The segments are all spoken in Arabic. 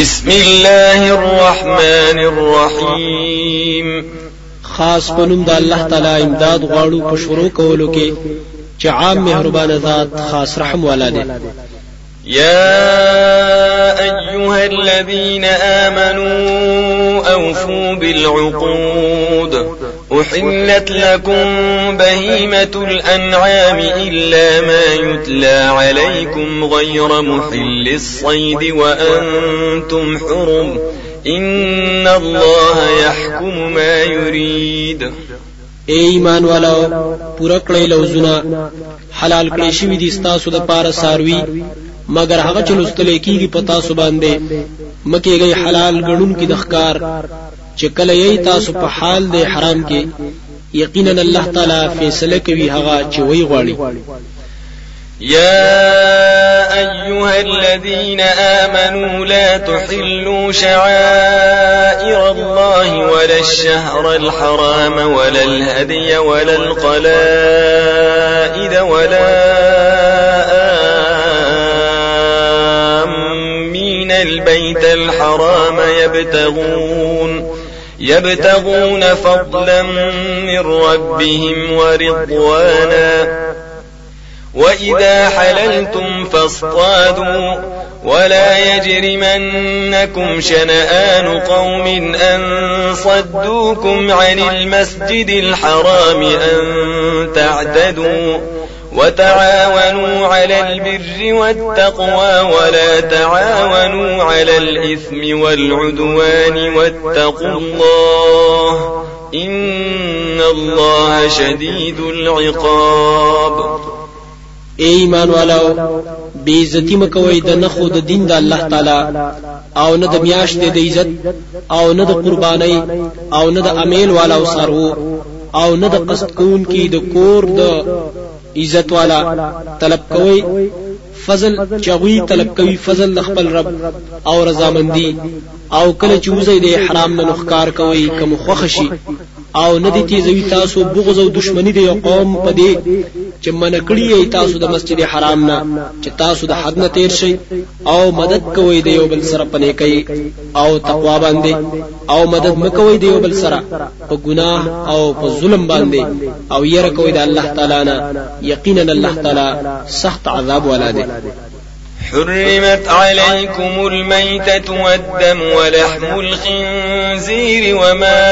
بسم الله الرحمن الرحيم. خاص پنوم د الله تعالی امداد غواړو په شروع کولو کې چې عام مهربان ذات خاص رحم والا دی. يا أيها الذين آمنوا أوفوا بالعقود. أحلت لكم بهيمة الأنعام إلا ما يتلى عليكم غير محل الصيد وأنتم حرم إن الله يحكم ما يريد. اے ایمان والو پورا کړی لوزونه. حلال کړی شوی دي ستاسو د پاره ساروي مگر هغه چې لستل کیږي پتا سو باندې. گئی حلال غړون کی د ښکار چې کله یې تاسو په حال د حرام کې یقینا الله تعالی فیصله کوي هغه چې وی غواړي. يا أيها الذين آمنوا لا تحلوا شعائر الله ولا الشهر الحرام ولا الهدي ولا القلائد ولا آمين البيت الحرام يبتغون يبتغون فضلا من ربهم ورضوانا. وإذا حللتم فاصطادوا ولا يجرمنكم شنآن قوم أن صدوكم عن المسجد الحرام أن تعتدوا. وتعاونوا على البر والتقوى ولا تعاونوا على الإثم والعدوان واتقوا الله إن الله شديد العقاب. اے ایمان والو بے عزتی مکوي د نخو د دین د الله تعالی. أو نه د میاشت د عزت أو نه د أو نه د امیل والا أو أو نه د قصد کون کی د کور د عزت والا طلب کوي فضل چغوي طلب کوي فضل د خپل رب او رضامندي او کله چې وزي د حرام نه نخکار کوي کوم خوخشي او ندی تیزوي تاسو بغض او دشمنی د یو قوم په دې چې منکړی تاسو د مسجد حرام نه چې تاسو د حد نه تیر شي او مدد کوي د یو بل سره پنه کوي او تقوا باندې او مدد مکوي د یو بل سره په ګناه او په ظلم باندې او ير کوي د الله تعالی نه یقینا الله تعالی سخت عذاب ولا دی حرمت عليكم الميتة والدم ولحم الخنزير وما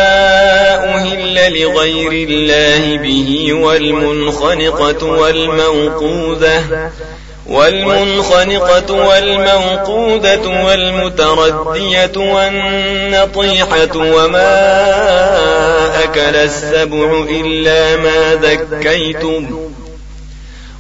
أهل لغير الله به والمنخنقة والموقوذة والمنخنقة والموقوذة والمتردية والنطيحة وما أكل السبع إلا ما ذكيتم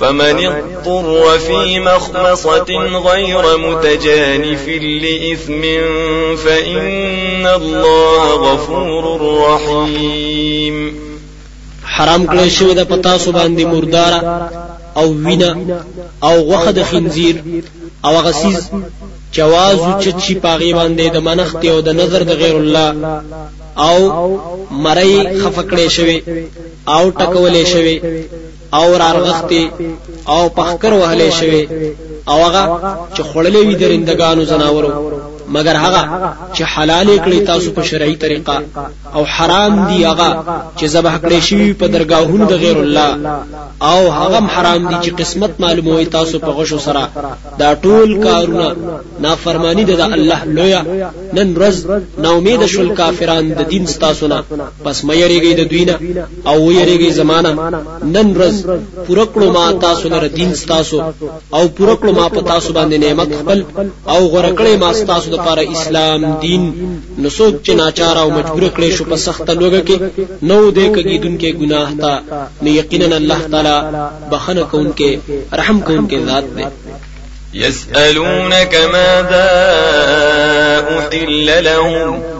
فمن اضطر في مخمصة غير متجانف لإثم فإن الله غفور رحيم. حرام کړی شوی د پتا سو باندې مرداره او وینا او غوخه د خنزیر او غسیز جواز چچی پاغي باندې د منخت او د نظر د غیر الله او مړی خفکړې شوی او ټکولې شوی او رارغختی او پخکر وهلې شوی او هغه چې خړلې وي درندگانو زناورو مگر هغه چې حلال کړی تاسو په شرعي طریقه او حرام دی هغه چې ذبح کړی شوی په درگاهونو د غیر الله. او هغه حرام دي چې قسمت معلوموي تاسو په غشو سره. دا ټول کارونه نافرمانی ده د الله لویا نن ورځ نا امید شول کافران د دین ستاسو نه. پس مې یریږي د دوینه او یریږي زمانہ نن ورځ پوره کړو ما تاسو لپاره دین ستاسو او پوره کړو ما په تاسو باندې نعمت خپل او غره کړې ما ستاسو لپاره اسلام دین، نو څوک چې ناچار او مجبور کړي شو په سخت لوګه کې نو دې کګیدونکو ګناه تا، نو یقینا الله تعالی بخنه کوونکې رحم کوونکې ذات دې يسألونك ماذا أحل لهم؟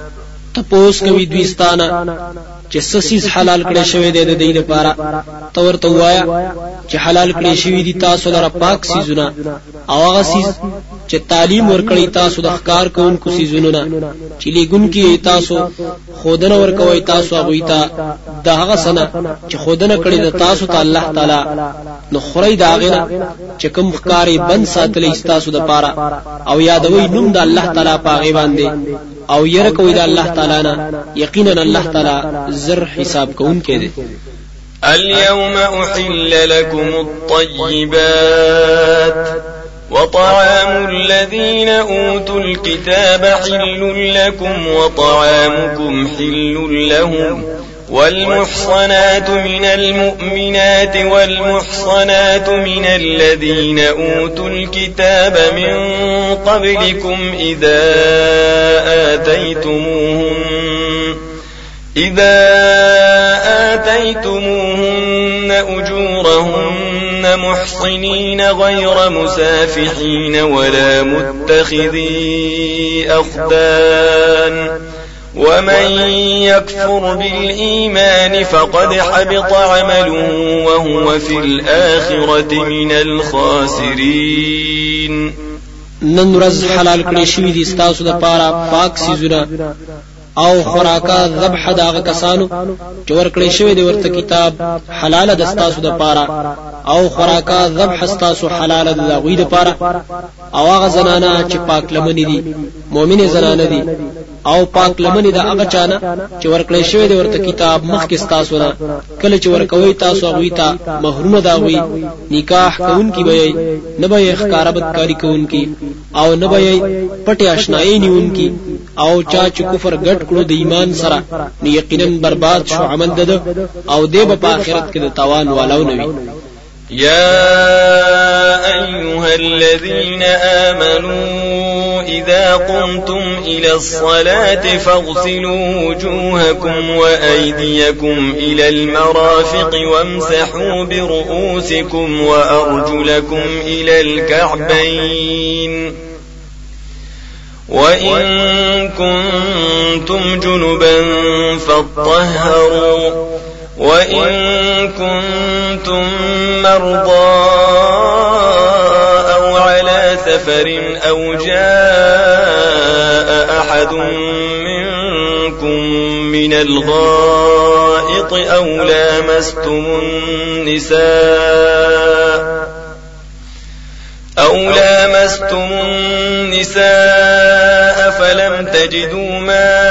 تپوس کوي دوی ستانه چې سسیز حلال کړي شوی دی د دې لپاره. تور ته وایا چې حلال کړي شوی دي تاسو لپاره پاک سيزونه او هغه سيز چې تعلیم ورکړي تاسو د ښکار کوونکو سيزونو نه چې لګون کې تاسو خودنه ورکوي تاسو هغه ته. د هغه سنه چې خودنه کړي د تاسو ته الله تعالی. نو خوري دا غنه چې کوم ښکاری بند ساتلې تاسو د پاره او یادوي نوم د الله تعالی پاغي باندې أو ير کوي د الله تعالی نه یقینا الله تعالی زر حساب کوونکی دی اليوم أحل لكم الطيبات وطعام الذين أوتوا الكتاب حل لكم وطعامكم حل لهم. والمحصنات من المؤمنات والمحصنات من الذين أوتوا الكتاب من قبلكم إذا آتيتموهم إذا آتيتموهن أجورهن محصنين غير مسافحين ولا متخذي أخدان ومن يكفر بالإيمان فقد حبط عمله وهو في الآخرة من الخاسرين. نن ورځ حلال کړی شوی دي ستاسو د پاره پاک سيزونه أو خوراکا ذبح داغه کسانو چې ورکړی شوی دی ورته کتاب حلال د ستاسو د پاره أو خوراکا ذبح ستاسو حلال د غوی د پاره أو هغه زنانه چې پاک لمنې دي مؤمنه زنانه دي. او پاک لمنې د هغه چانه چې ورکړی شوی دی ورته کتاب مخکې ستاسو نه. کله چې ورکوي تاسو غوی ته محروم دا غوی نکاح کوون کی به نه به ښکارابت کاری کوون کی او نه به پټه آشنایی نیون کی او چا چې کفر ګټ کړو د ایمان سره نو یقینا برباد شو عمل ده او دی په آخرت کې د تاوان والو نوي يا أيها الذين آمنوا إذا قمتم إلى الصلاة فاغسلوا وجوهكم وأيديكم إلى المرافق وامسحوا برؤوسكم وأرجلكم إلى الكعبين. وإن كنتم جنبا فاطهروا. وإن كنتم مرضى سفر أو جاء أحد منكم من الغائط أو لامستم النساء أو لامستم النساء فلم تجدوا ماء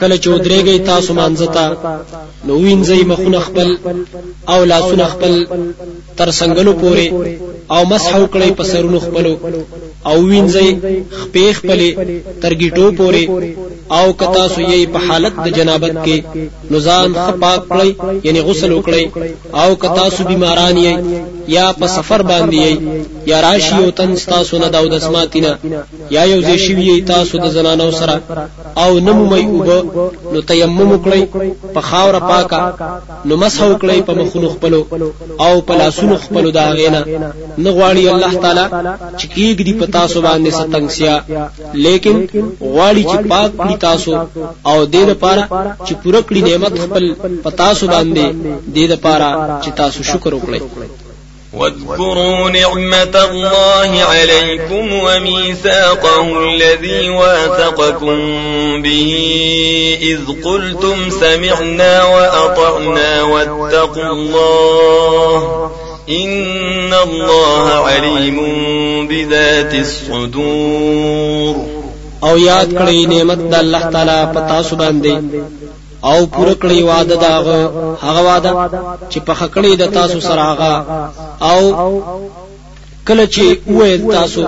کله چې ودرېږئ تاسو مانځتا نو وینځئ مخونه خپل او لاسونه خپل تر څنګهلو پورې او مسح وکړئ په سرونو خپلو او وینځئ خپې خپلې تر ګیټو پورې او کتا سو یې په حالت د جنابت کې نزان خپاک کړئ یعنی غسل وکړئ او کتا سو بیماران یې یا په سفر باندې یا راشي او تن تاسو نه داود اسماتینا یا یو ځای شي تاسو د زنانو سره. او نمو مې وب نو تیمم وکړئ په خاور پاکا نو مسح وکړئ په مخونو خپلو او په لاسونو خپلو دا غینا نه. غواړي الله تعالی چې کیږي په تاسو باندې ستنګسیا لیکن غواړي چې پاک کړي تاسو او دې لپاره چې پوره کړی نعمت خپل په تاسو باندې دې لپاره چې تاسو شکر وکړئ واذكروا نعمة الله عليكم وميثاقه الذي واثقكم به إذ قلتم سمعنا وأطعنا واتقوا الله إن الله عليم بذات الصدور. أو یاد کړئ نعمت الله تعالی پتا سو او پوره کړی وعده داغه هغه وعده چې په خکړې د تاسو سره هغه. او کله چې وې تاسو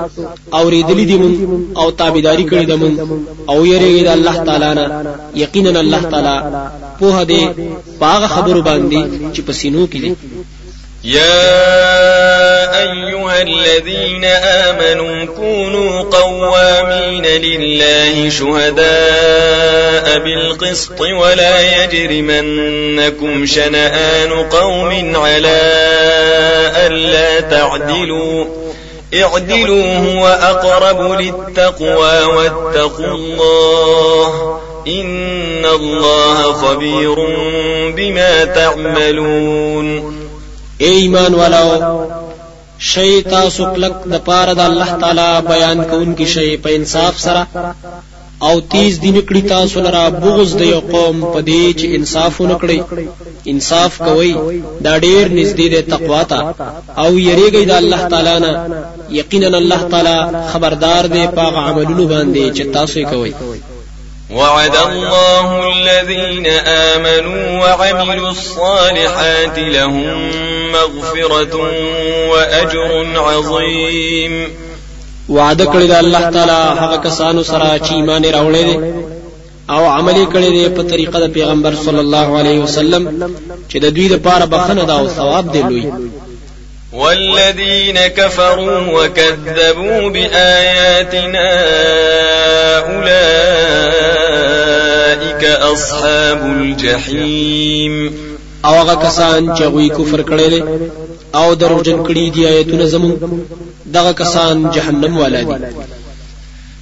اوریدلې دي مون او تابعداري کړې ده مون او یریږي د الله تعالی نه یقینا الله تعالی په دې باغ خبرو باندې چې پسینو کې دي يا أيها الذين آمنوا كونوا قوامين لله شهداء بالقسط ولا يجرمنكم شنآن قوم على ألا تعدلوا اعدلوا هو أقرب للتقوى واتقوا الله إن الله خبير بما تعملون اے ایمان والو شی تاسو کلک د پاره د الله تعالی بیان کوونکی شی په انصاف سره او تیز دین کړی تاسو لرا بغض د یو قوم په دې چې انصاف ونکړي انصاف کوي دا ډیر نږدې د تقوا ته. او یریږي د الله تعالی نه. یقینا الله تعالی خبردار دی په عملونو باندې چې تاسو کوي وعد الله الذين آمنوا وعملوا الصالحات لهم مغفرة وأجر عظيم. وعد کړی د الله تعالی هغه کسانو سره چې ایمان راوړی دي أو عملي کړی دی په طریقه د پیغمبر صلی الله علیه وسلم چې د دوی لپاره بخنه ده أو ثواب دی لوی. والذين كفروا وكذبوا بآياتنا أولئك أصحاب الجحيم. او هغه کسان چې غوي کفر کړي او دروژن کړي دي آیتونه زمون دغه کسان جهنم والا دي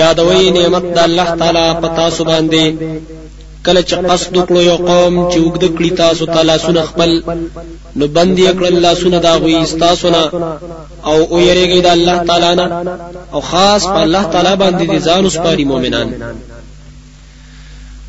یادوي نعمت د الله تعالی پتا سو باندې. کله چې قصد کړو یو قوم چې وګد کړی تاسو تعالی سن خپل نو بندي کړل الله سن دا غوي تاسو نه او او یریږي د الله تعالی نه. او خاص په الله تعالی باندې ځان وسپاري مؤمنان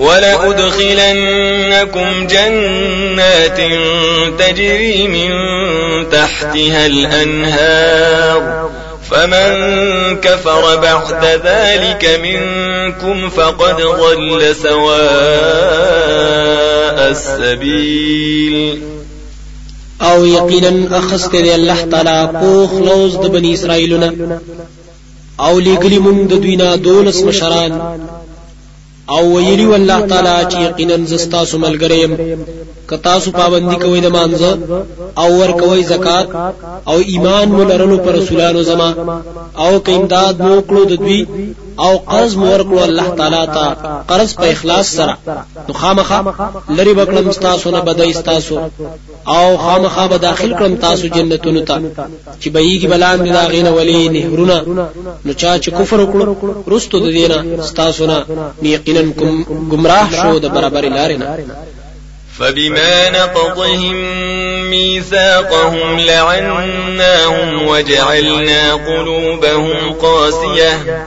ولأدخلنكم جنات تجري من تحتها الأنهار. فمن كفر بعد ذلك منكم فقد ضل سواء السبيل. أو یقینا اخست دی الله تعالی پوخ لوز د بنی اسرائیلونه أو لګلی مونږ د دوی دولس مشران او ویلی والله تعالی چې یقینا زستا سو ملګریم کتا سو پابندی کوي د مانزه او ور کوي زکات او ایمان مولرلو پر رسولانو زما او کیمداد مو کړو د دوی او قرض مور کړو الله تعالی ته قرض په اخلاص سره. نو خامخه لری بکړم تاسو نه بدای تاسو او خامخه به داخل کړم تاسو جنتونو ته. چې بهيږي بلان دي داغینه ولی نهرونه. نو چا چې کفر وکړو رستو د دینه تاسو نه یقینا گمراه شو د برابر لارې نه. فبما نقضهم ميثاقهم لعناهم وجعلنا قلوبهم قاسيه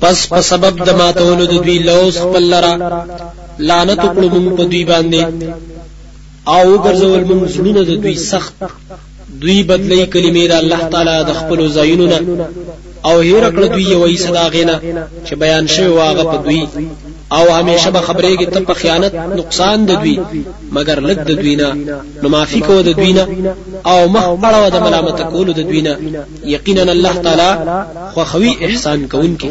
پس په سبب د ماتولو د دوی لوس خپل لرا لعنت کړو موږ په دوی باندې. او ګرځول موږ زړونه د دوی سخت. دوی بدلی کلمې د الله تعالی د خپل زایونو نه. او هیر کړ دوی یو ای صداغینا چې بیان شوی واغه په دوی. او همیشه به خبرېږي ته په خیانت نقصان د دوی. مگر لږ د دوی نه نو معافي کوو د دوی نه. او مخ پړو د ملامت کولو د دوی نه. یقینا الله تعالی خو خوي احسان کوونکی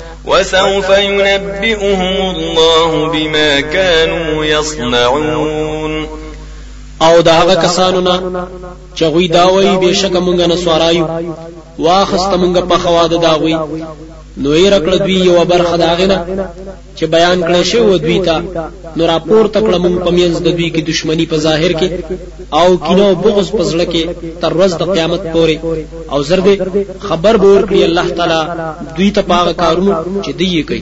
وسوف ينبئهم الله بما كانوا يصنعون. أو دا هغه کسانو نه چې غوی دا وایي بشک مونږ نه سوارایو واخست مونږ په خوا د داوي نو یې رکړه دوی یو برخه داغنه چې بیان کړي شی و دوی ته. نو راپور تکړه مونږ په میانځ د دوی کې دشمنی په ظاهر کې او کینو بغض په زړه کې تر ورځ د قیامت پورې. او زرد خبر به ورکړي الله تعالی دوی ته پاغه کارونه چې دی کوي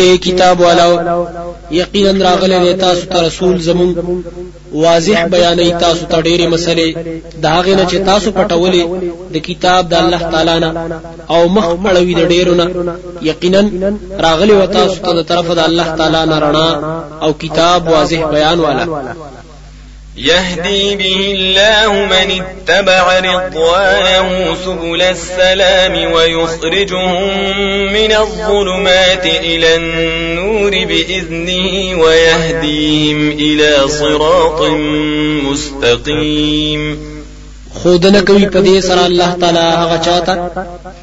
اے کتاب والاو یقینا راغله تاسو ته رسول زمون. واضح بیانې تاسو ته ډېرې مسلې دا غنه چې تاسو پټولې د کتاب د الله تعالی نه او مخ پړوي د ډېرو نه. یقینا راغله و تاسو ته طرف د الله تعالی نه رڼا او کتاب واضح بیان والا يهدي به الله من اتبع رضوانه سبل السلام ويخرجهم من الظلمات إلى النور بإذنه ويهديهم إلى صراط مستقيم. خود نه کوي په دې سره الله تعالی هغه چاته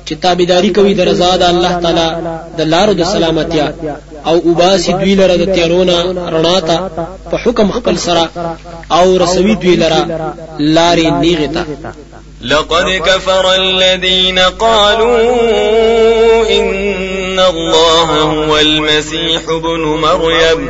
چې تابعداري کوي د رضا د الله تعالی د لارو د سلامتیا. او وباسي دوی لره د تیرونه رڼا ته په حکم خپل سره او رسوي دوی لره لارې نیغه ته. لقد كفر الذين قالوا إن الله هو المسيح ابن مريم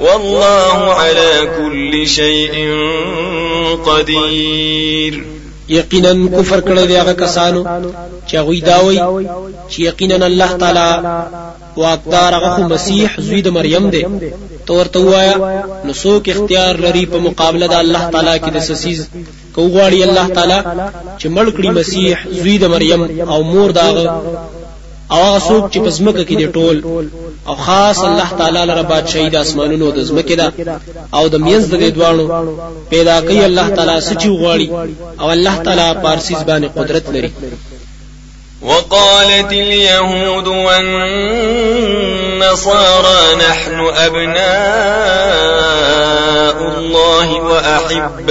والله على كل شيء قدير. یقینا کفر کړی دی هغه کسانو چې غوی داوي چې یقینا الله تعالی واقدار هغه مسیح زوی د مریم دی تو ورته وایا نو څوک اختیار لري په مقابله د الله تعالی کې د سسیز کو غواړي الله تعالی چې مړ کړي مسیح زوی د مریم أو مور داغه او هغه څوک چې په ځمکه کې دی ټول او خاص الله تعالی لپاره بادشاہي د اسمانونو د ځمکې ده. او د مینځ د دوانو پیدا کوي الله تعالی سچ غواړي او الله تعالی پارسیز باندې قدرت لري. وقالت اليهود والنصارى نحن أبناء الله وأحباؤه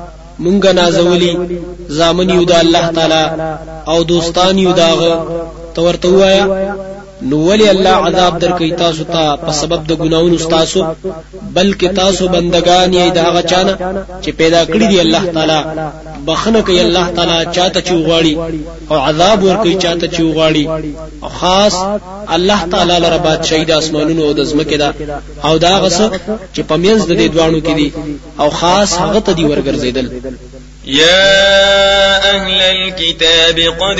نصارا مونږ نازولی زامن یو د الله تعالی او دوستان یو داغه تورته وایا نو ولی الله عذاب درکې تاسو ته په سبب د ګناونو تاسو بلکې تاسو بندگان یې دا غچانه چې پیدا کړی دی الله تعالی بخنه کوي الله تعالی چاته چوغاړي او عذاب ورکوي چاته چوغاړي او خاص الله تعالی لره بادشاہي د اسمانونو او د زمکه ده. او دا غس چې پمینځ د دې دوانو کې دي. او خاص هغه ته دی ورګرځیدل يا أهل الكتاب قد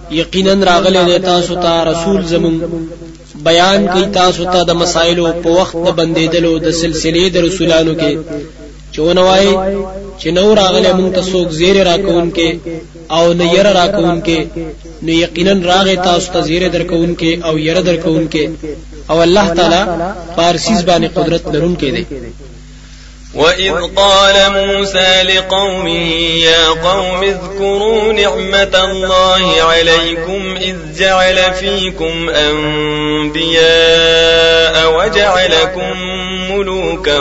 یقینا راغله د تاسو ته رسول زمون بیان کوي تاسو ته د مسایلو په وخت د بندیدلو د سلسله د رسولانو کې. چونه وای چې نو راغله مونږ ته څوک زیر راکون کې او نه ير راکون کې نو یقینا راغه تاسو ته زیر درکون کې او ير درکون کې او الله تعالی پارسیز باندې قدرت لرونکي دی وإذ قال موسى لقومه يا قوم اذكروا نعمة الله عليكم إذ جعل فيكم أنبياء وجعلكم ملوكا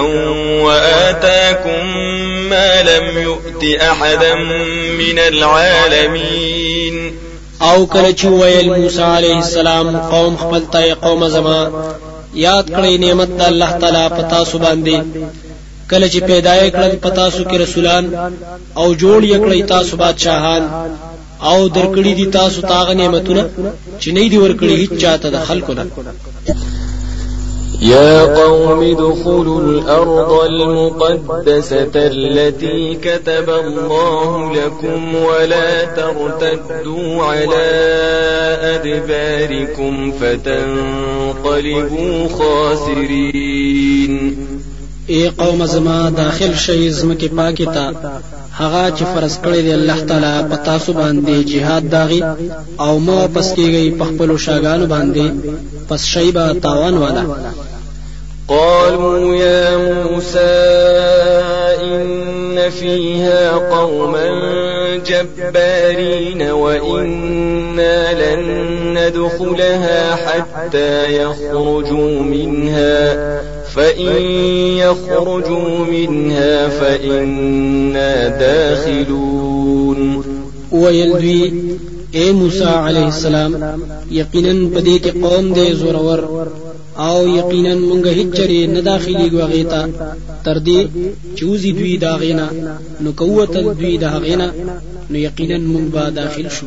وآتاكم ما لم يؤت أحدا من العالمين أو کله چې ویل موسی علیه السلام قوم خپل ته قوم زما یاد کړئ نعمت الله تعالی پتا سو باندې. کله چې پیدا کړل پتا سو کې رسولان او جوړ یکړی تاسو بادشاہان او درکړی دي تاسو تاغ نعمتونه چې نه دی ورکړي هیڅ چاته د خلکو نه. يا قوم ادخلوا الأرض المقدسة التي كتب الله لكم ولا ترتدوا على أدباركم فتنقلبوا خاسرين ای قوم زما داخل شي زمکه پاکه تا. هغه چې فرض کړی دی الله تعالی په تاسو باندې jihad داغي أو مو پس کېږي په خپل شاګانو باندې پس شیبا تاوان والا. قالوا يا موسى إن فيها قوما جبارين وإنا لن ندخلها حتى يخرجوا منها. فإن يخرجوا منها فإنا داخلون. ويلوي اے موسی علیہ السلام یقینا پدې کې قوم دې زورور آو یقینا مونږ هیڅ چره نه داخلي غوغیتا تر دې چوزي دوی داغینا نو قوت دوی داغینا نو یقینا مونږ با داخل شو.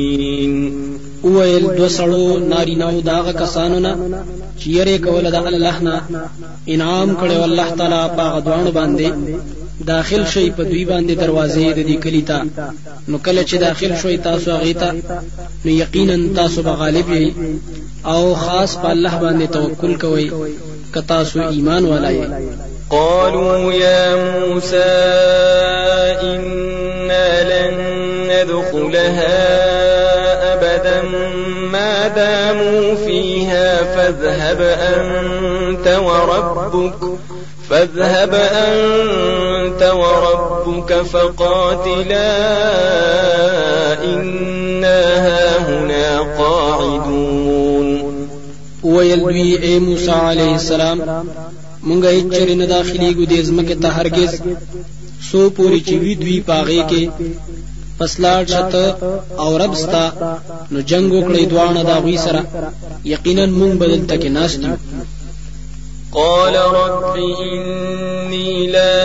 وویل دو سړو نارینهو داغه کسانو نه چې یې کوله د الله نه انعام کړي الله تعالی په دوانو باندې داخل شي په دوی باندې دروازې د دې کلی ته. نو کله چې داخل شوي تاسو هغه ته نو یقینا تاسو به غالب او خاص په الله باندې توکل کوئ که تاسو ایمان ولای قالوا يا موسى إنا لن ندخلها داموا فيها فاذهب أنت وربك فاذهب أنت وربك فقاتلا إنا هاهنا قاعدون. ویل دوی اے موسی علیہ السلام مونږه هیڅ چرې نه داخلي ګو دې زمکه ته هرگز سو پوری چې وی دوی پاغه کې پس لاړ شته أو ربستا نو جنگ وکړي دوانه دا غوي سره. یقینا مونږ بدل تک ناس دي قال رب إني لا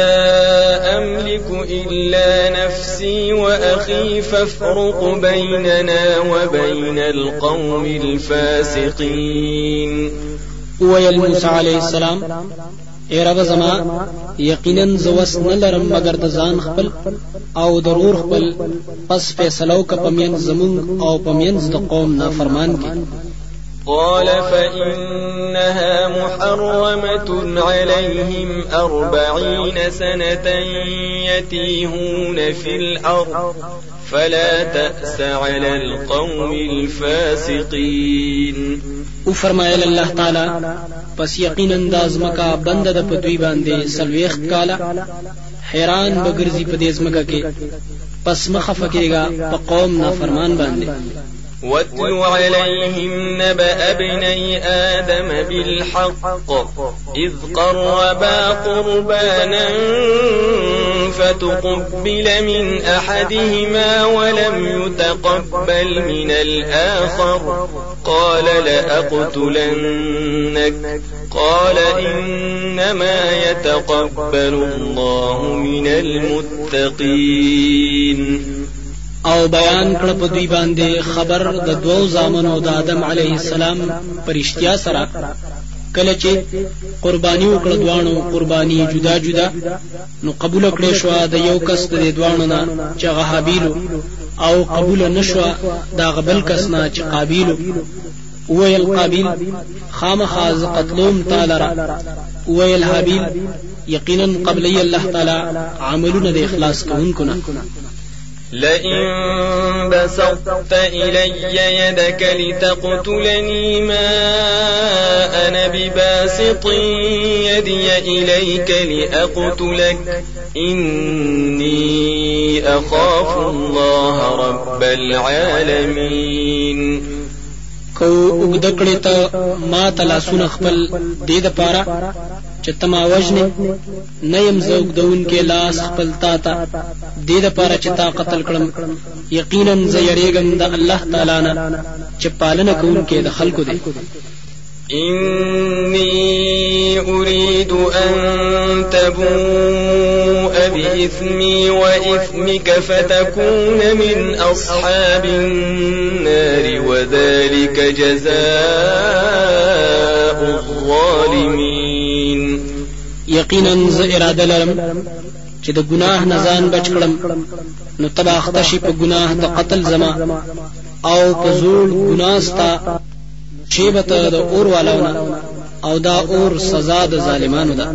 أملك إلا نفسي وأخي فافرق بيننا وبين القوم الفاسقين. ويل موسى عليه السلام اے رب زما یقینا زوس نه لرم مگر د ځان خپل أو ضرور خپل پس فیصلو ک پمین زمون أو پمین د قوم نافرمان کی قال فإنها محرمة عليهم أربعين سنة يتيهون في الأرض فلا تأس على القوم الفاسقين. أو فرمایل الله تعالی پس یقینا د ازمکا بند د پدوی باندې سلويخ کالا حیران بګرځي په دې ازمکا کې پس مخه فکیږي په قوم نافرمان باندې واتل عليهم نبأ ابني آدم بالحق إذ قربا قربانا فتقبل من أحدهما ولم يتقبل من الآخر. قال لأقتلنك. قال إنما يتقبل الله من المتقين. أو بیان کړ په دوی باندې خبر د دوو زامنو د آدم علیه السلام پرشتیا سره. کله چې قرباني وکړه دوانو قرباني جدا جدا نو قبول کړې شو د یو کس د دوانو نه چې غهابیلو او قبول نشو دا غبل کس نه چې قابیلو. ویل قابیل خامخا ز قتلوم تعالی ویل حابیل یقینا قبلی الله تعالی عملونه د اخلاص کوونکو نه لئن بسطت إلي يدك لتقتلني ما أنا بباسط يدي إليك لأقتلك. إني أخاف الله رب العالمين. کو وګد کړی ته ما تلاسونه خپل دې د چې تما وجنه نه يم زوګ دون کې لاس خپل تا ته دې د پاره چې تا قتل کړم. یقینا زه یریږم د الله تعالی نه چې پالنه کوونکې د خلکو دی. إني أريد أن تبوء بإثمي وإثمك فتكون من أصحاب النار وذلك جزاء الظالمين يقينا ز اراده لرم چې د ګناه نه ځان بچ کړم. نو تبا اختشي په ګناه د قتل زما. او په زول ګناه ستا شیبت د اور والاونه او دا اور سزا د ظالمانو ده.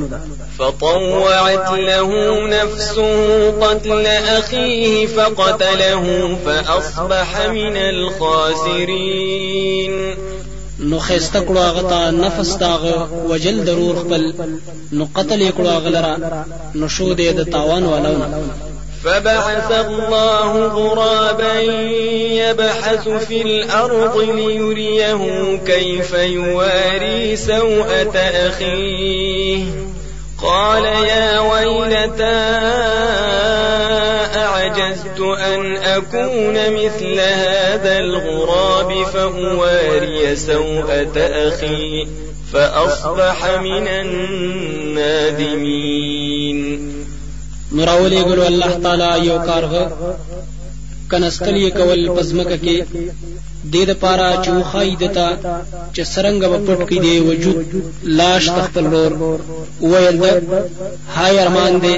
فطوعت له نفسه قتل أخيه فقتله فأصبح من الخاسرين. نو خسته کړو هغه نفس داغه وجل ضرور خپل نو قتل کړو هغه لرا نو شو دې د تاوان والاونه فبعث الله غرابا يبحث في الأرض ليريه كيف يواري سوءة أخيه. قال يا ويلتى أعجزت أن أكون مثل هذا الغراب فأواري سوءة أخي فأصبح من النادمين. راولې ګلو الله تعالی یو کارغه کنستلی کول دې د پاره چې وخای دتا چې سرنګ په پټ کې دی وجود لاش تخپل لور. ویل ده هاي ارمان دې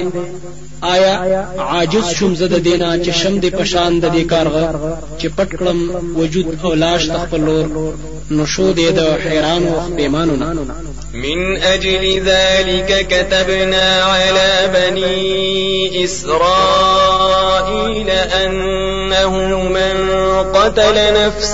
آیا عاجز شوم زده دینا چې شم دې پشان د دې کارغه چې پټ کړم وجود أو لاش تخپل لور. نو شو دې د حیران أو پیمانو من أجل ذلك كتبنا على بني إسرائيل أنه من قتل نفسا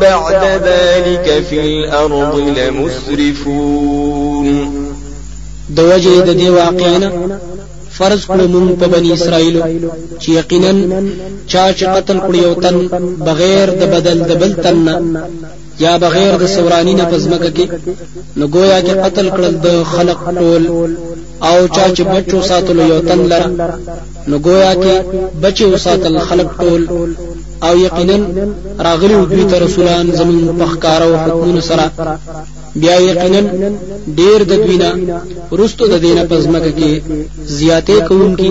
بعد ذلك في الأرض لمسرفون. د وجه د دې واقعې نه فرض کړو مونږ په بنی اسرائیل چې یقینا چا چې قتل کړی یو تن بغیر د بدل د بل تن یا بغیر د سورانی نه په زمکه کې نو گویا قتل کړل د خلق ټول او چا چې بچو ساتلو یو تن لره نو گویا کې بچو ساتل خلق ټول او یقینا راغلی دوی ته رسولان زمون په ښکارا او حکمونو سره. بیا یقینا ډیر د دوینا ورستو د دینه پزمکه کې زیاتې کوونکی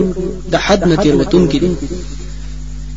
د حد نتیر وتون کې دي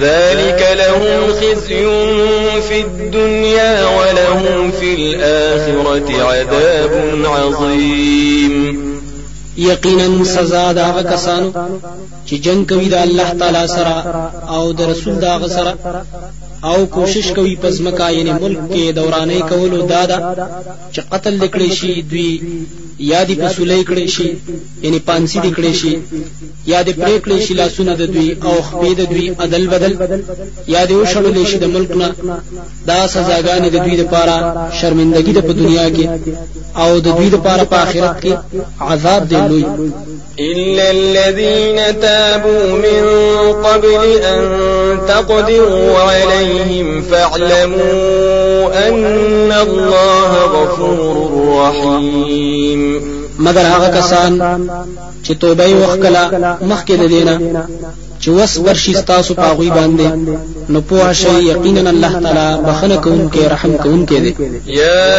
ذلك لهم خزي في الدنيا ولهم في الآخرة عذاب عظيم. یقینا سزا دا هغه کسانو چې جنگ کوي د الله تعالی سره أو د رسول دا سره او کوشش کوي پزمکا یعنی ملک کې دورانه کولو دادا چې قتل لیکړي شي دوی یا دی پسولې کړي شي یعنی پانسی دی کړي شي یا دی پرې کړي شي لاسونه د دوی او خپې د دوی عدل بدل یا دی وشړل شي د ملک نه دا سزاګانې د دوی لپاره شرمندګي د په دنیا کې او د دوی لپاره په آخرت کې عذاب دی لوی. إلا الذين تابوا من قبل أن تقدروا عليهم فاعلموا أن الله غفور رحيم. مگر هغه کسان چې توبه وکړه مخکې د دینه چې وس ورشي تاسو په غوي باندې نو په شي یقینا الله تعالی بخنه کوونکی رحم کوونکی دی يا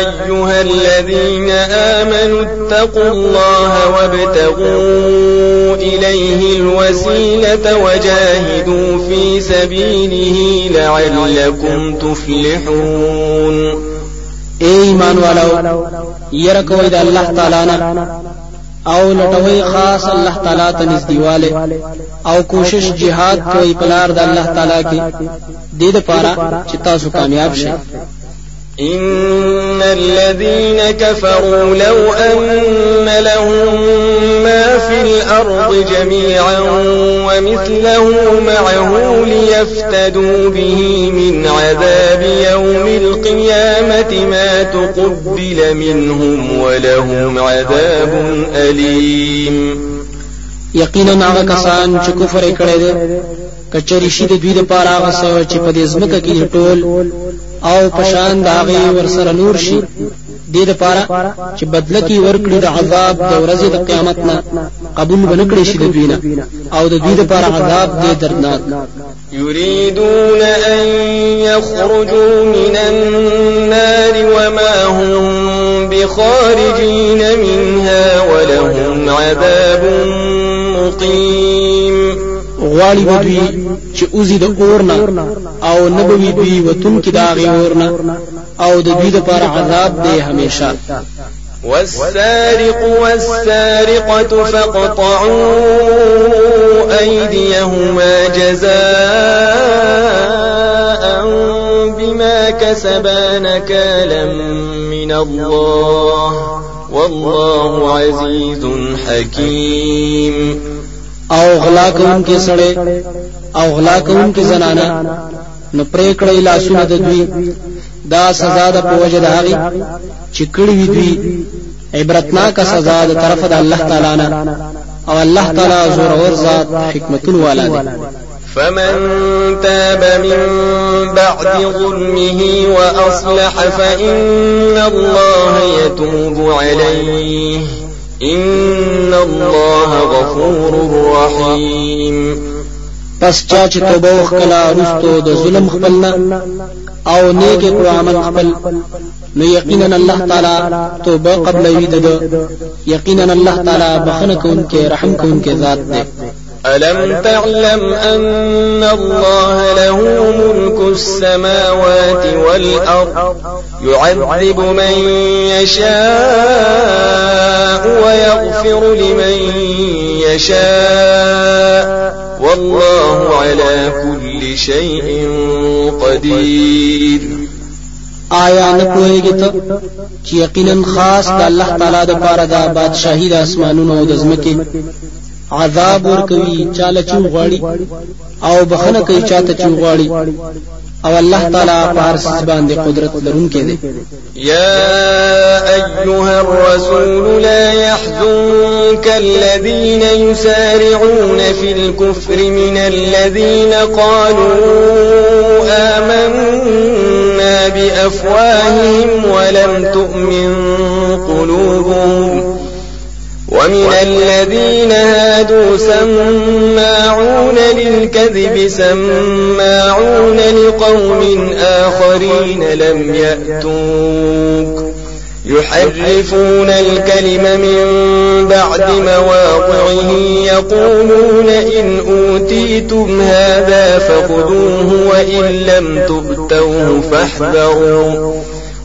أيها الذين آمنوا اتقوا الله وابتغوا إليه الوسيلة وجاهدوا في سبيله لعلكم تفلحون۔ اے ایمان والو د الله تعالی نه او لټوي خاص الله تعالی ته نږدېواله او کوشش jihad کوي پلار د الله تعالی کې. د دې لپاره چې تاسو کامیاب شئ إن الذين كفروا لو أن لهم ما في الأرض جميعا ومثله معه ليفتدوا به من عذاب يوم القيامة ما تقبل منهم ولهم عذاب أليم. یقینا هغه کسان چې کفر کړي دي کچری شي د دوی لپاره أو پشان داغي ورسره نور شي. دې لپاره چې بدله ورکړي د عذاب د ورځې د قیامت نه قبول بنکړي شي د دوی نه. أو د دوی لپاره عذاب دې دردناک. يريدون أن يخرجوا من النار وما هم بخارجين منها ولهم عذاب مقيم. غواړي دوی چې اوزي د اورنا أو نبوي دوی وتون کې داغي اورنا أو د دوی لپاره عذاب دی همیشه والسارق والسارقة فاقطعوا أيديهما جزاء بما كسبا نكالا من الله والله عزيز حكيم۔ او غلا کوونکې سړی او غلا کوونکې زنانه نو پرې کړی لاسونه د دوی. دا سزا د هغه چې کړی وي دوی عبرتناک سزا ده طرف د الله تعالی نه. او الله تعالی زور اور ذات حکمتونو والا دی. فمن تاب من بعد ظلمه وأصلح فإن الله يتوب عليه ان الله غفور رحيم پس چا چې توبه وکړه رستو د ظلم خپلنا او نیک کړو عمل خپل. نو یقینا الله تعالی توبه قبل وی وید یقینا الله تعالی بخنه کوونکې رحم کوونکې ذات دی ألم تعلم أن الله له ملك السماوات والأرض؟ يعذب من يشاء ويغفر لمن يشاء. والله على كل شيء قدير. آیا نه پوهیږي ته چې یقینا خاص د الله تعالی د پاره د بادشاہي د آسمانونو أو د ځمکې عذاب ور کوي چاله چون غواړي أو بخنه کوي چاته چون غواړي. أو الله تعالی پارس باندې قدرت لرونکی دی. يا أيها الرسول لا يحزنك الذين يسارعون في الكفر من الذين قالوا آمنا بأفواههم ولم تؤمن قلوبهم. ومن الذين هادوا سماعون للكذب سماعون لقوم آخرين لم يأتوك. يحرفون الكلم من بعد مواضعه يقولون إن أوتيتم هذا فخذوه وإن لم تؤتوه فاحذروا.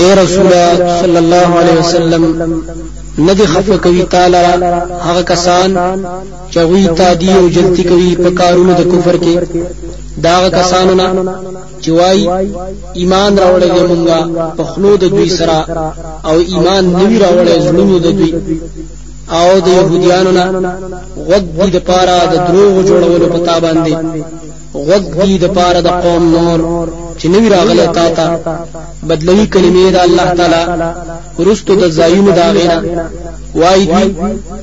اے رسول صلی الله علیه وسلم ندی خفه کوي تعالی هغه کسان چې وی تادی او جلتی کوي په کارونو د کفر کې. داغه کسانو نه چې وای ایمان راوړل مونږه په خلود دوی سره او ایمان نوی راوړل زړونو د دوی. او د يهوديانو نه غوږ د پاره د دروغ جوړولو پتا باندې. غوږ د پاره د قوم نور چې نوی راغله تا ته بدلوي کلمې د الله تعالی ورستو د زایونو دا غینا وای دی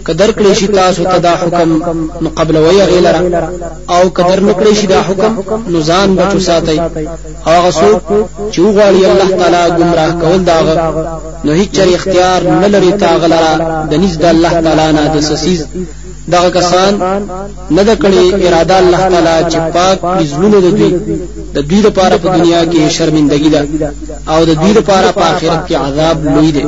قدر کړی شي تاسو ته دا حکم نو قبل وی غیلرا او قدر نکړی شي دا حکم نو ځان بچو ساتي هغه څوک چې وغواړي الله تعالی گمراه کول داغه نو هیڅ چر اختیار نه لري تاغلرا د نس د الله تعالی نه د سسیز. دغه کسان نه د کړي اراده الله تعالی چې پاک زړونه د دوی د دوی لپاره په دنیا کې شرمندګي ده أو د دوی لپاره په آخرت کې عذاب لوی دی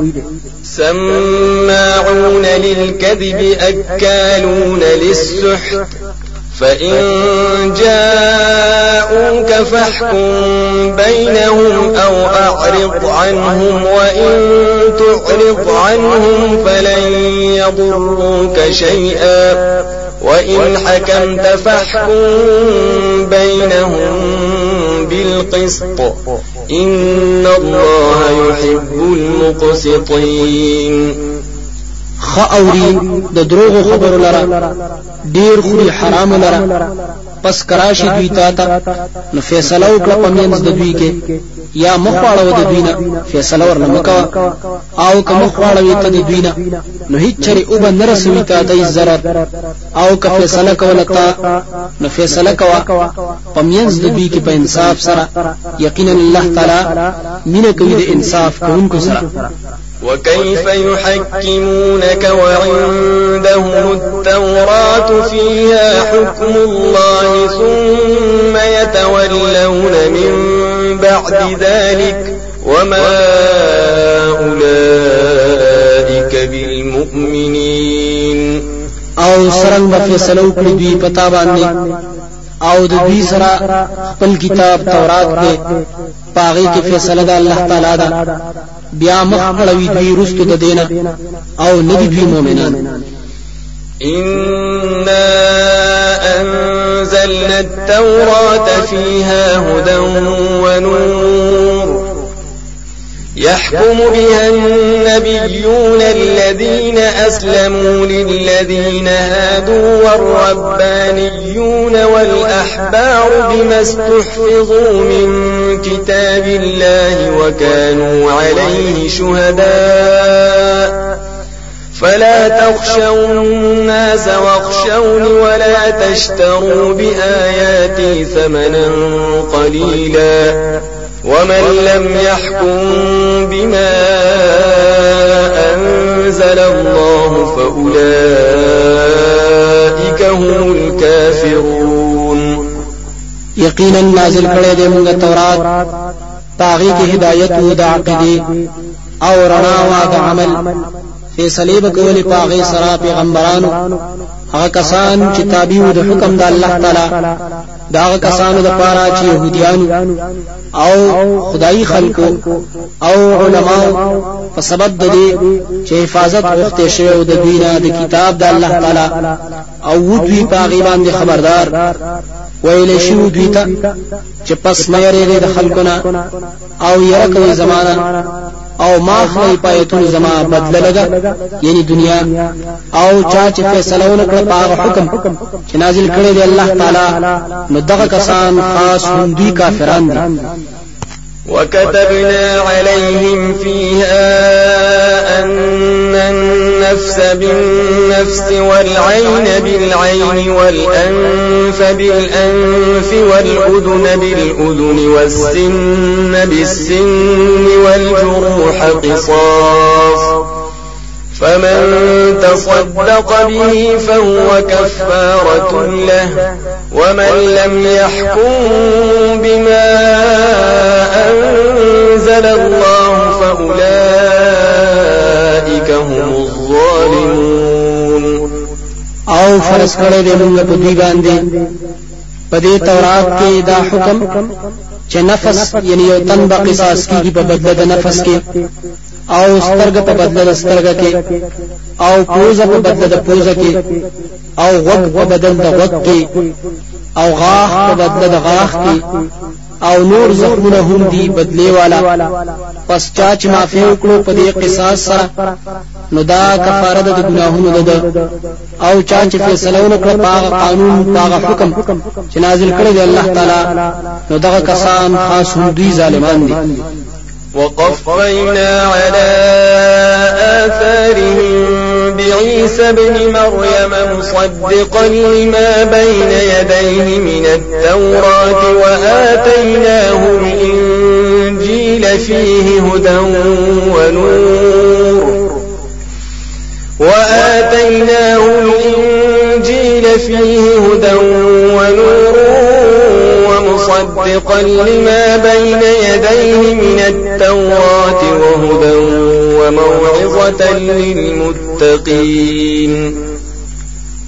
سماعون للكذب أكالون للسحت فإن جاءوك فاحكم بينهم أو أعرض عنهم وإن تعرض عنهم فلن يضروك شيئا. وإن حكمت فاحكم بينهم بالقسط. إن الله يحب المقسطين. خاوري د دروغ خبر لره. ډیر خوري حرام لره. پس کراشي دوی تا ته نو فیصله وکړه پمینځ د دوی کې. یا مخواړو د دوی نه. فیصله ورنه مکوا او که مخواړو ته د دوی نه. نو هیڅ چری او بند رسوي تا د ضرر. او که فیصله کوله تا نو فیصله کوا پمینځ د دوی کې په انصاف سره. یقینا الله تعالی مینه کوي د انصاف کوونکو سره وكيف يحكمونك وعندهم التوراة فيها حكم الله ثم يتولون من بعد ذلك وما أولئك بالمؤمنين. آو سرنګ به فیصله وکړي دوی آو د دوی سره خپل کتاب تورات کې الله تعالی دا بیا مخ اړوي دوی رستو د دینه أو ندي دوی مؤمنان. إنا أنزلنا التوراة فيها هدى ونور يحكم بها النبيون الذين أسلموا للذين هادوا والربانيون والأحبار بما استحفظوا من كتاب الله وكانوا عليه شهداء. فلا تخشوا الناس واخشوني ولا تشتروا بآياتي ثمنا قليلا. ومن لم يحكم بما أنزل الله فأولئك هم الكافرون. يقينا نازل کړی دی موږ تورات پاغي کې هدایت أو د أو رڼا عمل فیصله به کولې پاغي سره پیغمبرانو هغه کسان چې تابع د حکم د الله تعالی دا کسانو د پاره چې يهوديان او خدای خلکو او علماء په سبب د دې چې حفاظت وخت شوی د دینه د کتاب د الله تعالی او ودوی پاغي باندې خبردار. ویل شو دوی ته چې پس نه یریږي د خلکونه او یره کوي زمانہ او ما خلی پایتون زما بدل لگا یعنی دنیا او چا چې فیصله وکړه په حکم. چې نازل کړی دی الله تعالی نو دغه کسان خاص هم دوی کافران دي. وكتبنا عليهم فيها أن النفس بالنفس والعين بالعين والأنف بالأنف والأذن بالأذن والسن بالسن والجروح قصاص فمن تصدق به فهو كفارة له ومن لم يحكم بما أنزل الله فأولئك هم الظالمون. آو فرض کړی دی موږ په تورات کې دا حکم چې نفس یعنی یو تن به قصاص کیږي په بدله د نفس کې او سترګه په بدله د سترګه کې او پوزه په بدله د پوزه کې او غوږ په بدل د غوږ کې او غاښ په بدله د غاښ کې او نور زخمونه هم دي بدلی والا. پس چا چې معافي وکړو په دې قصاص سره نو دا کفاره د ګناهونو ده او چا چې فیصله وکړه په قانون په حکم چې نازل کړی دی الله تعالی نو دغه کسان خاص هم دوی ظالمان دي وقفينا على آثارهم بعيسى بن مريم مصدقا لما بين يديه من التوراة وآتيناه الإنجيل فيه هدى ونور. وآتيناه الإنجيل فيه هدى ونور. ومصدقا لما بين يديه من التوراة وهدى وموعظة للمتقين.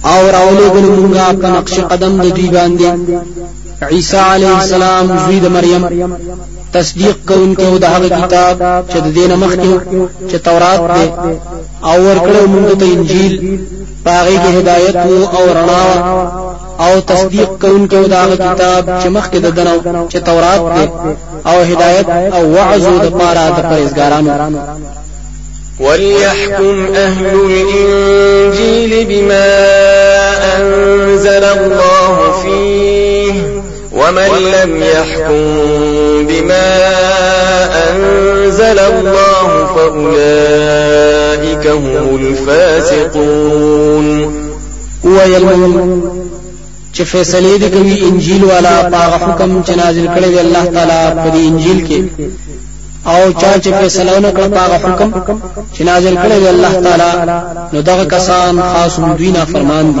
أو راولېګل مونږه په نقش قدم د دوی باندې عیسی السلام زوی د مریم تصدیق کوونکو د هغه کتاب چې د دینه مخکې چې تورات دی أو ورکړو مونږ ته انجیل پاغه کې هدایت أو رڼا أو تصدیق کوونکو د هغه کتاب چې مخکې د دنو چې تورات دی. أو هدایت أو وعظ د پاره د پرهیزګارانو. وليحكم أهل الإنجيل بما أنزل الله فيه ومن لم يحكم بما أنزل الله فأولئك هم الفاسقون. ويلمن چې فیصله دي کوي انجیل والا پاغه حکم چې نازل کړی دی الله تعالی په انجیل کې. او چا چې فیصله نه کړ پاغه حکم چې نازل کړی دی الله تعالی نو دغه کسان خاص دوی نه فرمان دي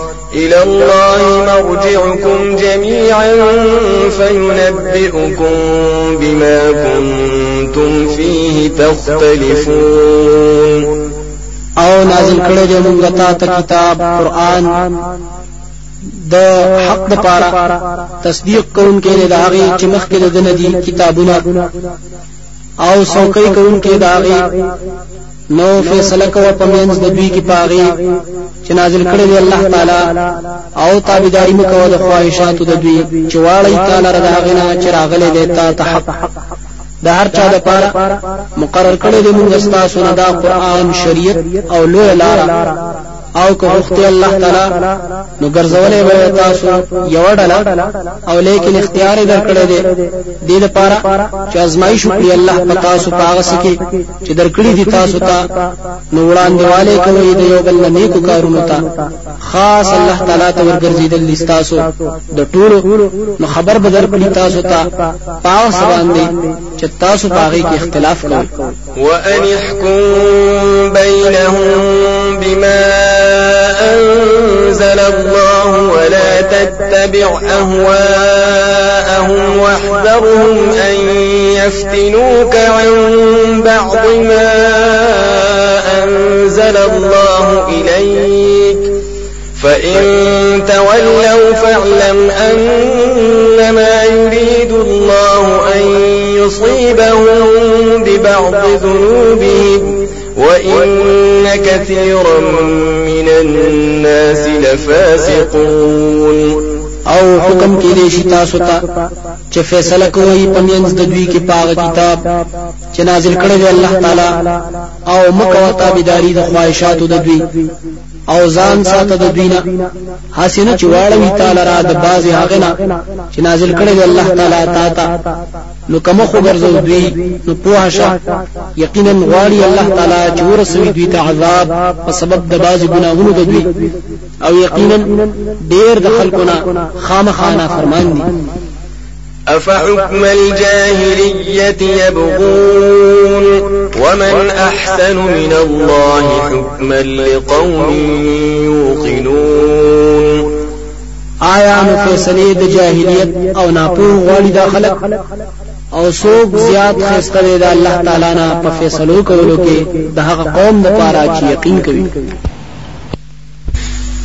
إلى الله مرجعكم جميعا فينبئكم بما كنتم فيه تختلفون. آو نازل کړی دی موږ ته کتاب قرآن. د حق د پاره تصدیق کوونکې د هغه چې مخکې د ندي کتابونه. آو څوکۍ کوونکې د هغه نو فیصله کوه په منځ د دوی کې پاغي چې نازل کړی دی الله تعالی او تابعداري مکو د خواهشاتو د دوی چې واړی تعالی رضا غنا چې راغلي دی ته حق. د هر چا د پاره مقرر کړی دی موږ ستاسو نه دا قران شریعت او لوی لار او که وخت الله تعالی نو ګرځولې به تاسو یو ډله او لیکن اختیار درکړې دي د دې لپاره چې ازمایښ وکړي الله په تاسو په هغه څه کې چې درکړي دي تاسو ته نو وړاندې والے کوي د یو بل نیکو کارونو ته. خاص الله تعالی ته ورګرځیدل تاسو د ټولو نو خبر به درکړي تاسو ته پاو باندې چې تاسو په هغه کې اختلاف کوئ. وان يحكم بينهم بما أنزل الله ولا تتبع أهواءهم واحذرهم أن يفتنوك عن بعض ما أنزل الله إليك. فإن تولوا فاعلم أنما يريد الله أن يصيبهم ببعض ذنوبهم. وإن كثيرا من الناس لفاسقون. أو حکم کې دې شي تاسو چې فیصله کوي پمینځ د دوی کې پاغه کتاب چې نازل کړی دی الله تعالی أو مکو تابعداري د خواهشاتو د دوی او ځان ساته د دوینه حسینه چې واړوي تعالی را د بازي هغه نه چې نازل کړی دی الله تعالی تا ته. نو کوم خو ګرځو دوی نو پوه شه. یقینا غواړي الله تعالی چې ورسوي دوی ته عذاب په سبب د بعضې ګناهونو د دوی. او یقینا ډیر د خلکو نه خامخا نافرمان دي أفحكم الجاهلية يبغون ومن أحسن من الله حكما لقوم يوقنون آیا نو فیصله د جاهلیت أو ناپوه غواړي خلق أو څوک زیات خسته د الله تعالی نه په فیصلو کولو کې د هغه قوم لپاره چې یقین کوي.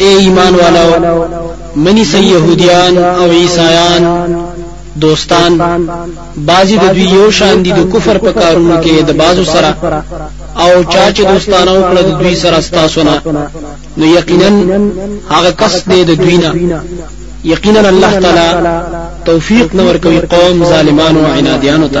اے ایمان والو منی سی يهوديان او عیسایان دوستان بعضې د دوی یو شان دي د کفر په کارونو کې د بعضو سره او چا چې دوستانه وکړه د دوی سره ستاسو نه. نو یقینا هغه کس دی د دوی نه. یقینا الله تعالی توفیق نور کوي قوم ظالمانو او عنادیانو ته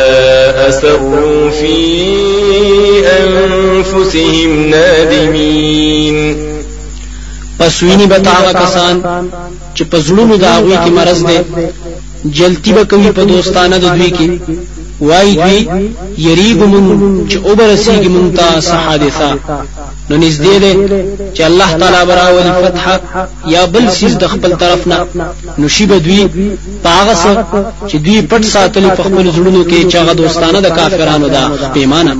أسروا في أنفسهم نادمين. پس ویني به تاغه کسان چې په زړونو د هغوی کې مرض دی جلدي به کوي په دوستانه د دوی کې وای دوی یریږو مونږ چې او برسیږي مونږ ته حادثه نو نږدې ده چې الله تعالی به راولي فتح یا بل سیز د خپل طرف نه. نو شی به دوی پاغس چې دوی پټ ساتلی په خپل زړونو کې چې هغه دوستانه د کافرانو ده پښیمانه.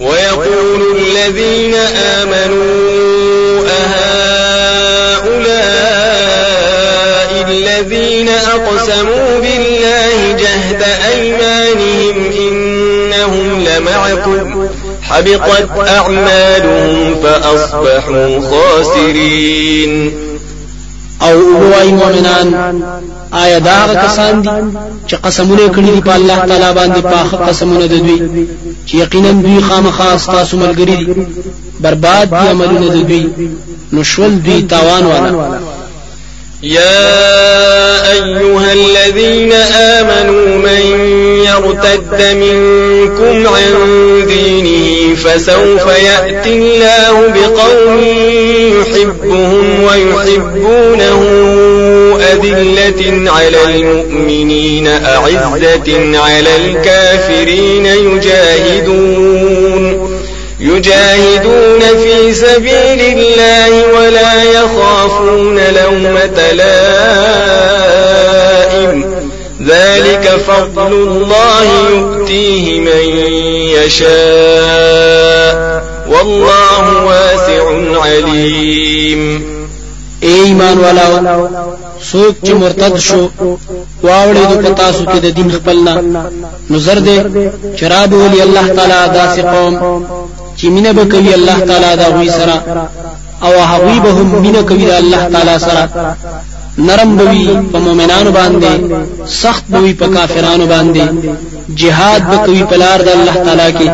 ويقول الذين آمنوا أهؤلاء الذين أقسموا بالله جهد أيمانهم إنهم لمعكم حبطت أعمالهم فأصبحوا خاسرين. او وای مؤمنان؟ آیا دا هغه کسان دي چې قسمونه کړی دي په الله تعالی باندې په قسمونه د دوی چې یقینا دوی خامخا تاسو ملګری دي برباد دي عملونه د دوی نو شول دوی تاوان والا يا أيها الذين آمنوا من يرتد منكم عن دينه فسوف يأتي الله بقوم يحبهم ويحبونه أذلة على المؤمنين أعزة على الكافرين يجاهدون. يجاهدون في سبيل الله ولا يخافون لومة لائم. ذلك فضل الله يؤتيه من يشاء. والله واسع عليم. اے ایمان والاو څوک چې مرتد شو واوړې د پتاسو کې د دین خپلنا نو زر دې چې راولي الله تعالی داسې قوم چې مینه به کوي الله تعالی د هغوي سره؟ او هغوی به هم مینه کوي د الله تعالی سره. نرم بوي په مؤمنانو باندې سخت بوي په کافرانو باندې. جهاد به کوي په لار د الله تعالی کې.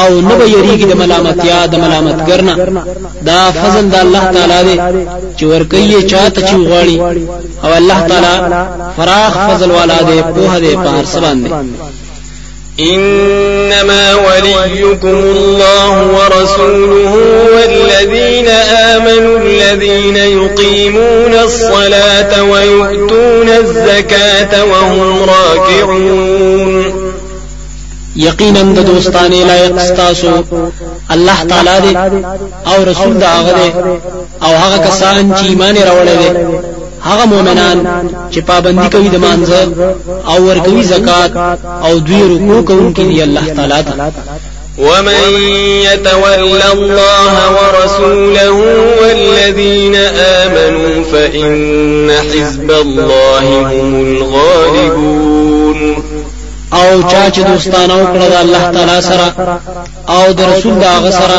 او نه به یریږي د ملامتیا د ملامتګر نه. دا فضل د الله تعالی دی چې ورکوي چاته چې غواړي او الله تعالی فراخ فضل والا دی په دې په هر څه باندې إنما وليكم الله ورسوله والذين آمنوا الذين يقيمون الصلاة ويؤتون الزكاة وهم راكعون. یقینا د دوستانه لایق ستاسو الله تعالی دی أو رسول دا هغه أو هغه کسان چې دي. هغه مؤمنان چې پابندي کوي د مانځه أو ور کوي زکات أو دوی رکوع کوونکي دي الله تعالی ته. ومن يتول الله ورسوله والذين آمنوا فإن حزب الله هم الغالبون. او چا چې دوستانه وکړه د الله تعالی سره او د رسول داغه سره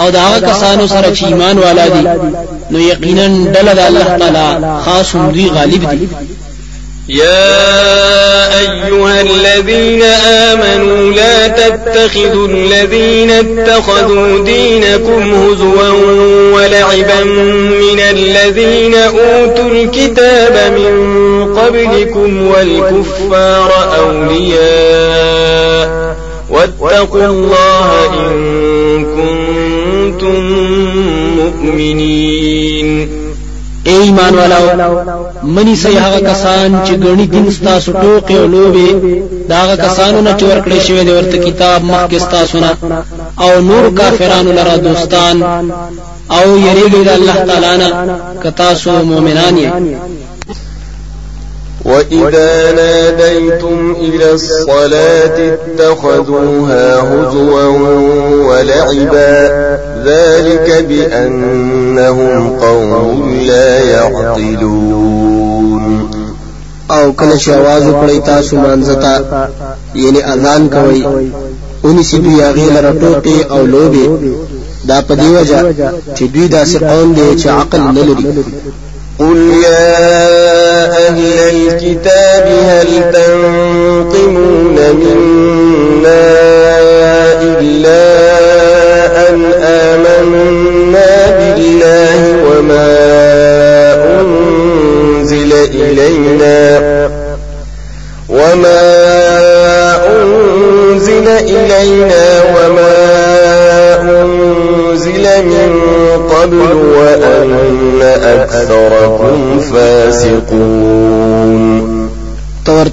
او داغه کسانو سره چې ایمان والا دي نو یقینا دل د الله تعالی خاص دوی غالب دي يا أيها الذين آمنوا لا تتخذوا الذين اتخذوا دينكم هزوا ولعبا من الذين أوتوا الكتاب من قبلكم والكفار أولياء واتقوا الله إن كنتم مؤمنين اے ایمان والاو مه نیسئ هغه کسان چې ګڼي دین ستاسو ټوکې او لوبې د هغه کسانو نه چې ورکړی شوی دی ورته کتاب مخکې ستاسو نه. او نور کافرانو لره دوستان او یریږي د الله تعالی نه که تا سو مؤمنان یې وإذا ناديتم إلى الصلاة اتخذوها هزوا ولعبا ذلك بأنهم قوم لا يعقلون. آو کله چې आवाज وکړی تاسو مانځتا اذان كوي اونې سي دوی هغه أو لوبي دا په دی وجه چې دوی داسې قوم دي چې عقل نه لري. قل يا أهل الكتاب هل تنقمون منا إلا أن آمنا بالله وما أنزل إلينا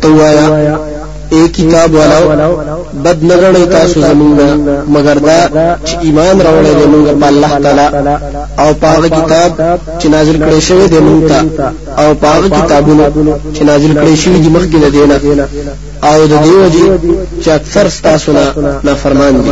ورته وایا اے کتاب والاو بد نګړې تاسو زمونږه مگر دا چې ایمان راوړې دې مونږ په الله تعالی او پاغه کتاب چې نازل کړي شوی دې مونږ ته او پاغه کتابونه چې نازل کړي شوی دې مخکې دې نه او د دې وجه چې اکثر تاسو نه نافرمان دي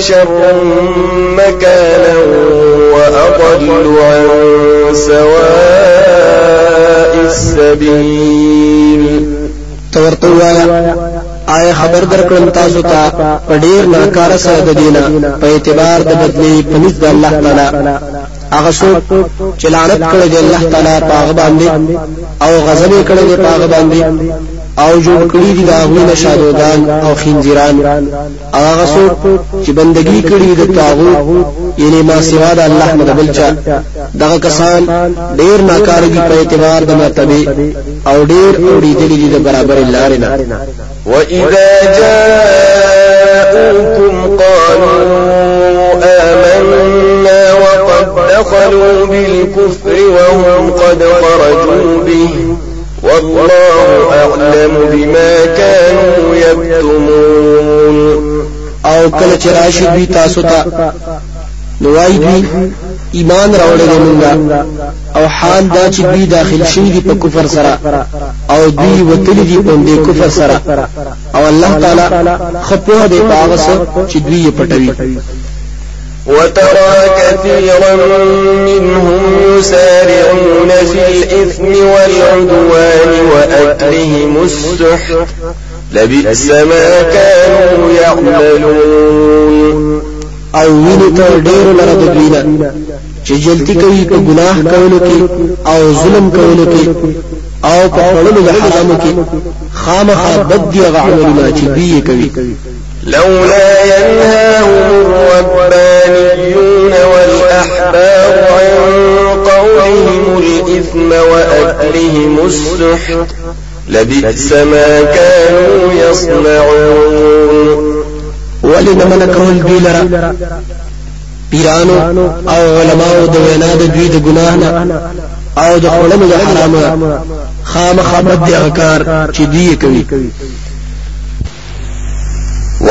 شر مكانا وأضل عن سواء السبيل. تورتوایا آیا خبر درکړم تاسو ته په ډیر ناکاره سره د دینه په اعتبار د بدلی پنځ د الله تعالی. هغه څوک چې لعنت کړی دی الله تعالی په هغه باندې او غضب کړی دی په هغه باندې او جوړ کړی دي دا غوینه شادوغان او خنزیران هغه څوک چې بندگی کړی د تاغوت یعنی ما سوا د الله نه بل چا. دغه کسان ډیر ناکاره دي په اعتبار د مرتبه او ډیر اوریدلي دي د برابر لارې نه وإذا جاءوكم قالوا آمنا وقد دخلوا بالكفر وهم قد خرجوا به والله أعلم بما كانوا يكتمون. او کله چې راشي دوی تاسو ته نوای دوی ایمان راوړل مونږه او حال دا چې دوی داخل شوی دي په کفر سره او دوی وتلی دي په کفر سره او الله تعالی خپوه دې پاغس چې دوی پټوي وترى كثيرا منهم يسارعون في الإثم والعدوان وأكلهم السحت. لبئس ما كانوا يعملون. أو ویني ته ډېر لره د دوی چې جلتی کوي په ګناه کولو کې أو ظلم کولو کې أو په خپلو د حرامو کې خامخا بد دي عملونه چې دوی کوي لولا ينهاهم الربانيون والأحبار عن قولهم الإثم وأكلهم السحت لبئس ما كانوا يصنعون. ولن من کول دوی لرا پیرانو أو علماء د وینا د دوی د ګناه نه أو د خپلو د حرام خامخا بد دي کار چې کوي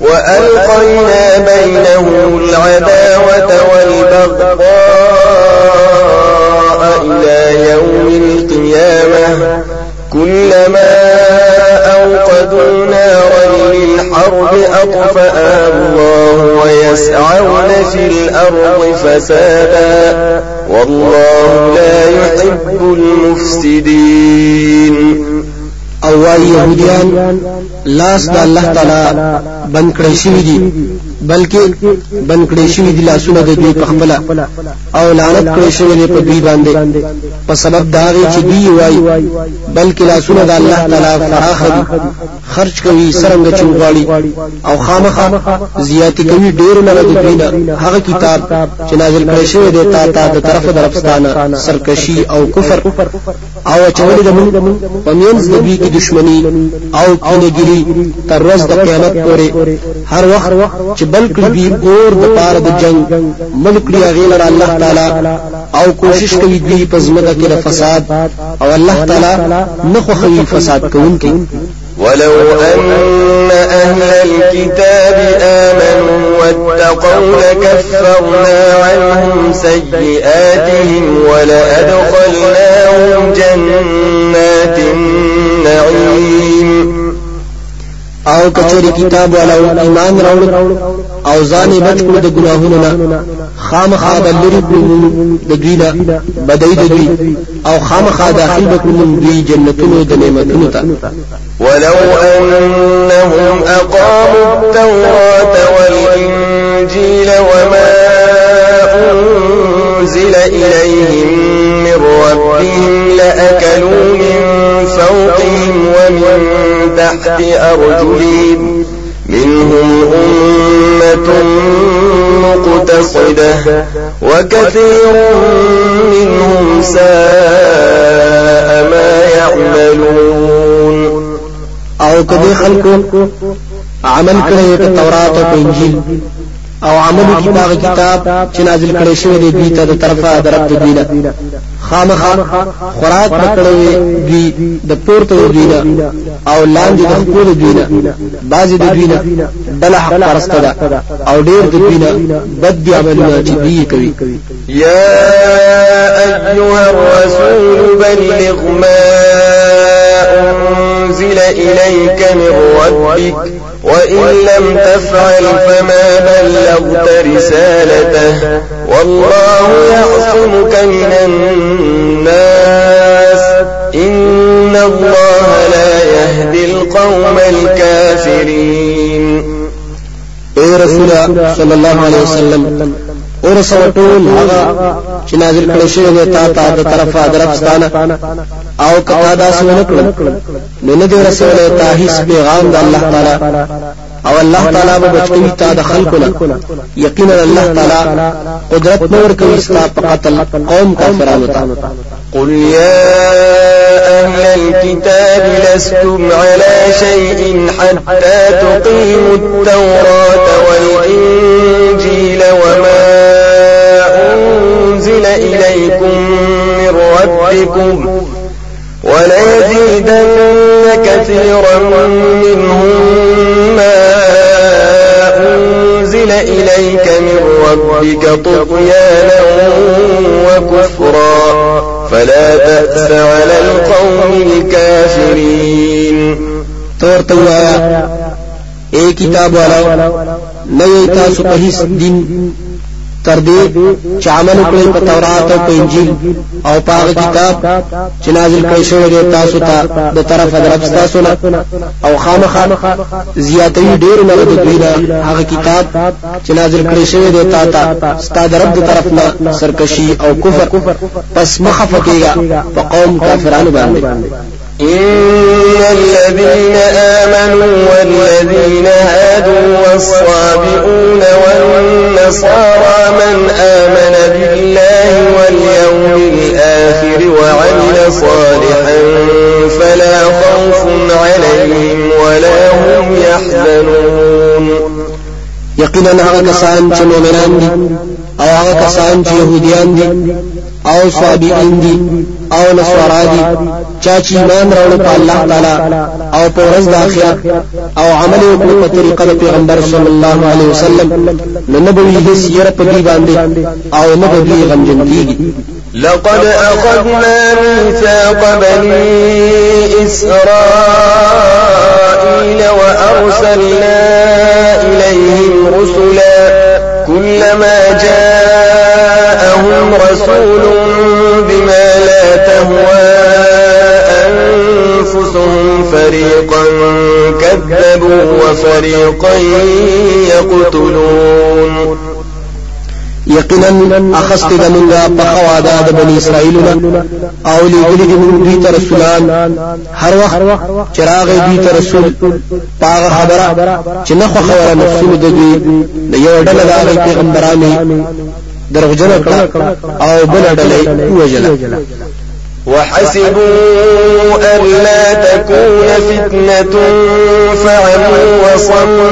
وألقينا بينهم العداوة والبغضاء إلى يوم القيامة. كلما أوقدوا نارا للحرب أطفأ الله ويسعون في الأرض فسادا. والله لا يحب المفسدين. او وايي يهوديان لاس د الله تعالی بند کړی شوی دي بلکې بند کړی شوی دي لاسونه د دوی په خپل او لعنت کړی شوی دی په دوی باندې. په سبب د هغې چې دوی وای بلکې لاسونه د الله تعالی فراخ دي خرج کوي څرنګ چې غواړي او خامخا زیاتی کوي ډیر نه د دوی نه. هغه کتاب چې نازل کړی شوی دی تا ته د طرف د رب ستا نه سرکشي او کفر او اچولې ده مونږ په مینځ د دوی دشمنی او کینګری تر ورځ د قیامت پورې. هر وخت چې بل کړي اور د پاره د جنگ ملک لري غیر الله تعالی او کوشش کوي دوی په ځمکه کې فساد او الله تعالی نه خوښوي فساد کوونکي ولو أن أهل الكتاب آمنوا واتقوا لكفرنا عنهم سيئاتهم ولأدخلناهم جنات النعيم. آو کچری کتاب والا ایمان راوړ آو ځان بچ کړو د ګناهونو نه خامخا بلری کړو د دوی نه بدای د دوی آو خامخا داخل وکړو دوی جنتونو د نعمتونو ته ولو أنهم أقاموا التوراة والإنجيل وما أنزل إليهم ربهم لأكلوا من فوقهم ومن تحت أرجلهم منهم أمة مقتصدة وكثير منهم ساء ما يعملون. أو کدی خلکو عمل کړی په تورات أو عملو کی پاغ کتاب چې نازل کړي شوی دی دوی ته د طرفه درب دوی نه. خامخا خوراک پکړوي دوی د پورته دوی نه أو لاندې د خپل دوی نه. بعضی د دوی نه بل حق پرسته ده أو ډیر د دوی نه بد دي عملونه چې دوی کوي. يا أيها الرسول بلغ ما أنزل إليك من ربك وإن لم تفعل فما بلغت رسالته والله يعصمك من الناس. إن الله لا يهدي القوم الكافرين. اے رسول صلی الله علیه وسلم ورسوه ټول هغه چې نازل کړی شوی دی تا ته د طرفه د رب ستا نه او که تا داسې ونه کړل نو نه دی رسولی تا هیڅ پیغام د الله تعالی. أو الله تعالی به بچوي تا د خلقنا. یقینا الله تعالی قدرت نور کوي ستا په قتل قوم کافرانو ته قل يا أهل الكتاب لستم على شيء حتى تقيموا التوراة والإنجيل وما أنزل إليكم من ربكم وليزيدن كثيرا منهم ما أنزل إليك من ربك طغيانا وكفرا. فلا تأس على القوم الكافرين. توایا اے کتاب والا نئی تاسو په هیڅ دین تر دې چې عمل کړی په تورات او په انجیل او په هغه کتاب چې نازل کړی شوی دی تاسو ته د طرفه درب تاسو نه او خامخا زیاتوي ډیر نه د دوی نه هغه کتاب چې نازل کړی شوی دی تا ته ستاسو رب د طرف نه سرکشي او کفر. پس مخفه کیږي په قوم کافرانو باندې إن الذين آمنوا والذين هادوا والصابئون والنصارى من آمن بالله واليوم الآخر وعمل صالحا فلا خوف عليهم ولا هم يحزنون. یقینا هغه کسان چې مؤمنان دي أو هغه کسان چې يهوديان دي آو صابئین دي. أو نصارا دي چا چې ایمان راوړ په الله تعالی أو په ورځ د آخرت أو عمل وکړي په طریقه د پیغمبر صلی الله علیه وسلم نو به هیڅ یره په دې باندې أو نه به غمجن کیږي. لقد أخذنا ميثاق بني إسرائيل وأرسلنا إليهم رسلا كلما جاءهم رسول تهوى أنفسهم فريقا كذبوا وفريقا يقتلون. یقینا أخست د مونږه په خوادا د بنی اسرائیلونه أو لګلی د مونږ دوی ته رسولان. هر وخت چراغ دوی ته رسول پاغه خبره چې نه خو خبره نفسونه د دوی د یو د پیغمبرانو دروغجن کړه أو بل ډله وجله وحسبوا ألا تكون فتنة فعموا وصموا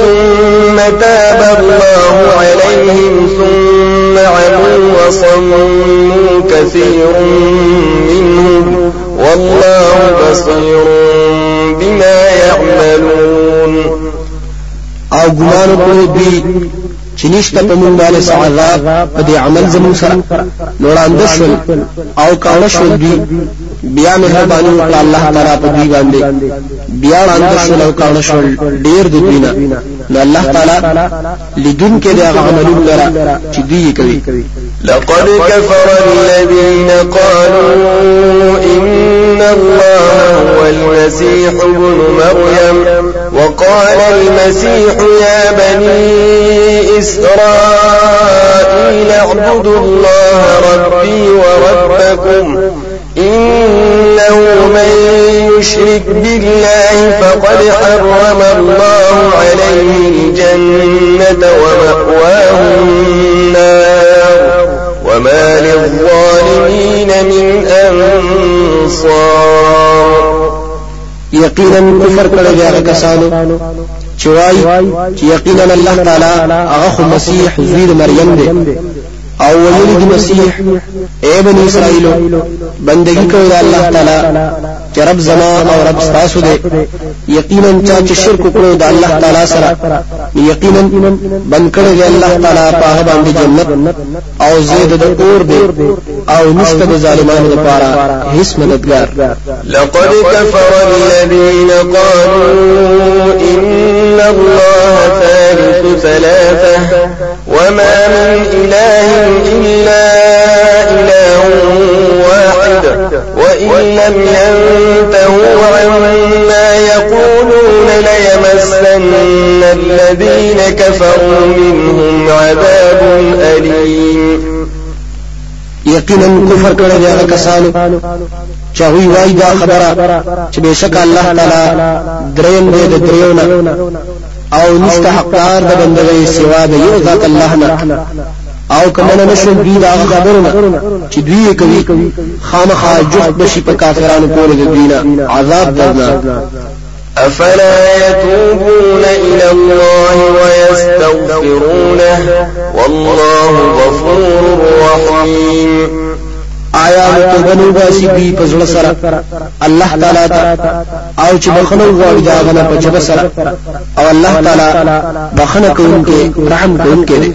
ثم تاب الله عليهم ثم عموا وصموا كثير منهم والله بصير بما يعملون. دوی چې نشته په مونږ باندې عذاب په دې عمل زموږ سره. وړاندې شول او کاوه شول دوی. بیا مهرباني وکړه الله تعالی په دوی باندې. بیا وړاندې شول او کاوه شول ډیر د دوی نه. نو الله تعالی لدون کې دا عملونه لرا چې دوی کوي لقد كفر الذين قالوا إن الله هو المسيح ابن مريم وقال المسيح يا بني إسرائيل اعبدوا الله ربي وربكم ربكم إنه من يشرك بالله فقد حرم الله عليه الجنة ومأواه النار. وما للظالمين من أنصار يقينا كفر کړه بیا کسانو چې چې یقینا الله تعالی هغه مسیح زوی مریم دی أو ویلی دی مسیح اے بنی اسرائیل بندگی کوي الله تعالی چې رب زما أو رب تاسو دی یقینا چې شرک کړو د الله تعالی سره یقینا بن کړی دی الله تعالی په هغه باندې جنت أو زید د اور دی أو نشته د ظالمانو لپاره هیڅ مددگار لقد كفر الذين قالوا إن الله ثالث ثلاثة. وما من إله إلا إله واحد وإن لم ينتهوا عما يقولون ليمسن الذين كفروا منهم عذاب أليم. یقینا کفر کړی دی هغه کسانو چې وی وای دا خبره چې الله تعالی دریم دی د أو نشته حقدار د بندګۍ سوا د یو ذات الله نه او کمنه نشو دوی دا خبرونه چې دوی کوي خامخا جهد بشي په کافرانو کول د دینه عذاب درناک أفلا يتوبون إلى الله ويستغفرونه والله غفور رحيم آیا توبه باسي دوی په زړه سره؟ الله تعالی ته. او چې بخنه غواړي دا غنه په جبه سره. او الله تعالی بخنه کوونکی رحم کوونکی دی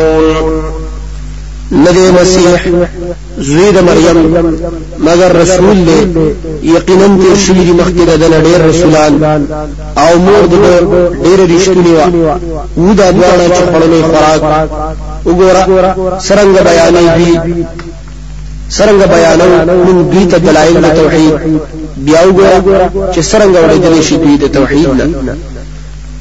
ندی مسیح زوی د مریم مگر رسول دی. یقینا تیر شوی دی مخکې د ډېر رسولان. او مور د ډېر رښتونی و و دا دواړه چې خپلې خوراک. وګوره سرنګ بیانې دي سرنګ بیانو من دوی ته دلایل د توحید. بیا وګوره چې سرنګ وړي شي دوی د توحید نه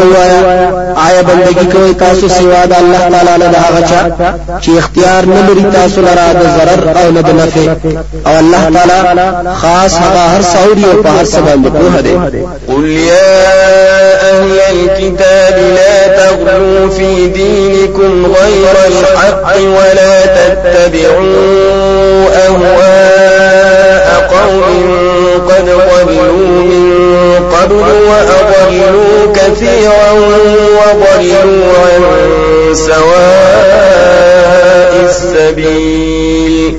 وایا آیا بندگی کوي تاسو د الله تعالی چا چې اختیار نه لري تاسو لرا د أو د نفع. أو الله تعالی خاص هغه هر څوري أو په هر په قل يا أهل الكتاب لا تغلوا في دينكم غير الحق ولا تتبعوا أهواء قوم قد ضلوا من قبل وأضلوا كثيرا وضلوا عن سواء السبيل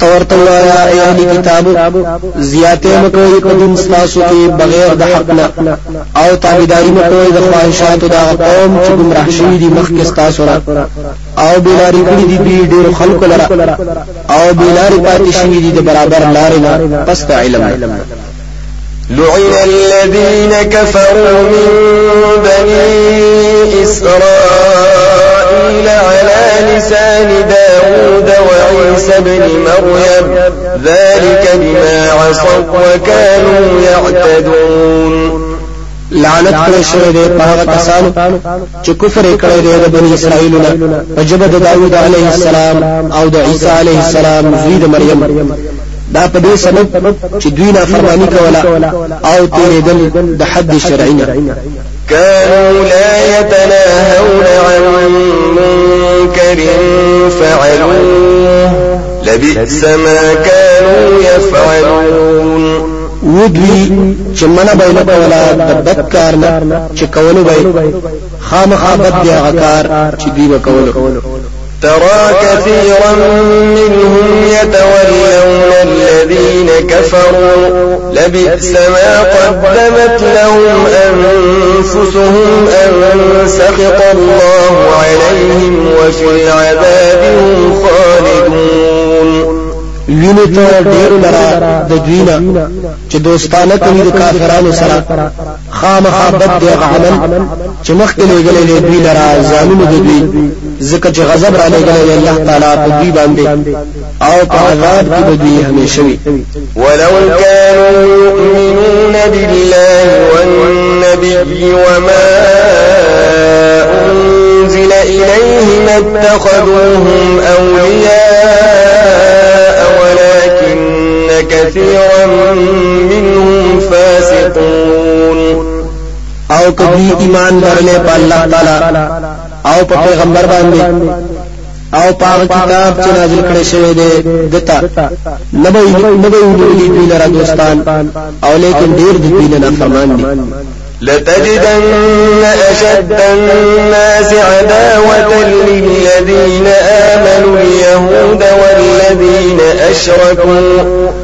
تورته وایا ای اهلی کتابو زیاته مکوې په دین تاسو کې بغیر د حق نه او تابعداري مکوې د خواهشاتو د قوم چې گمراه شوي دي مخکې تاسو را او بلاری کړي دي دوی ډېر خلکو لره او بلاری پاتې شوي دي د برابر لارې نه پس علم لعن الذين كفروا من بني إسرائيل على لسان داود وعيسى بن مريم. ذلك بما عصوا وكانوا يعتدون. لعنت کړی شوی دی په هغه کسانو چې کفر کړی دی د بنی داوود السلام أو د علیه السلام زوی د مریم. دا په دې سبب چې دوی نه فرمانی کوله أو تیریدل د حد شرعي نه. كانوا لا يتناهون عن منكر فعلوه. لبئس ما كانوا يفعلون. ودوی چې منه به نه کوله د بد کار نه چې کولو به خامخا بد دی هغه کار چې دوی به کولو. ترى كثيرا منهم يتولون الذين كفروا. لبئس ما قدمت لهم أنفسهم أن سخط الله عليهم وفي العذاب هم خالدون. وینو ته ډیر لرا د دوینا چې دوستانه کوي د کافرانو سره خامخا بد دی عمل چې مخکې لګلې دی دوی لرا ځانونو د دوی ځکه چې غضب را لګلې الله تعالی په دوی باندې أو په عذاب کې دوی همیشه وي ولو كانوا يؤمنون بالله والنبي وما أنزل إليه ما اتخذوهم أولياء كثيرا منهم فاسقون. آو کدی ایمان لرلې په الله تعالی. آو په پیغمبر باندې آو په کتاب چې نازل کړی شوی دی دتا. نبی نبی ولي دوی لرا دوستان. آو لیکن ډیر دوی نه فرمان دي لتجدن أشد الناس عداوة للذين آمنوا اليهود والذين أشركوا.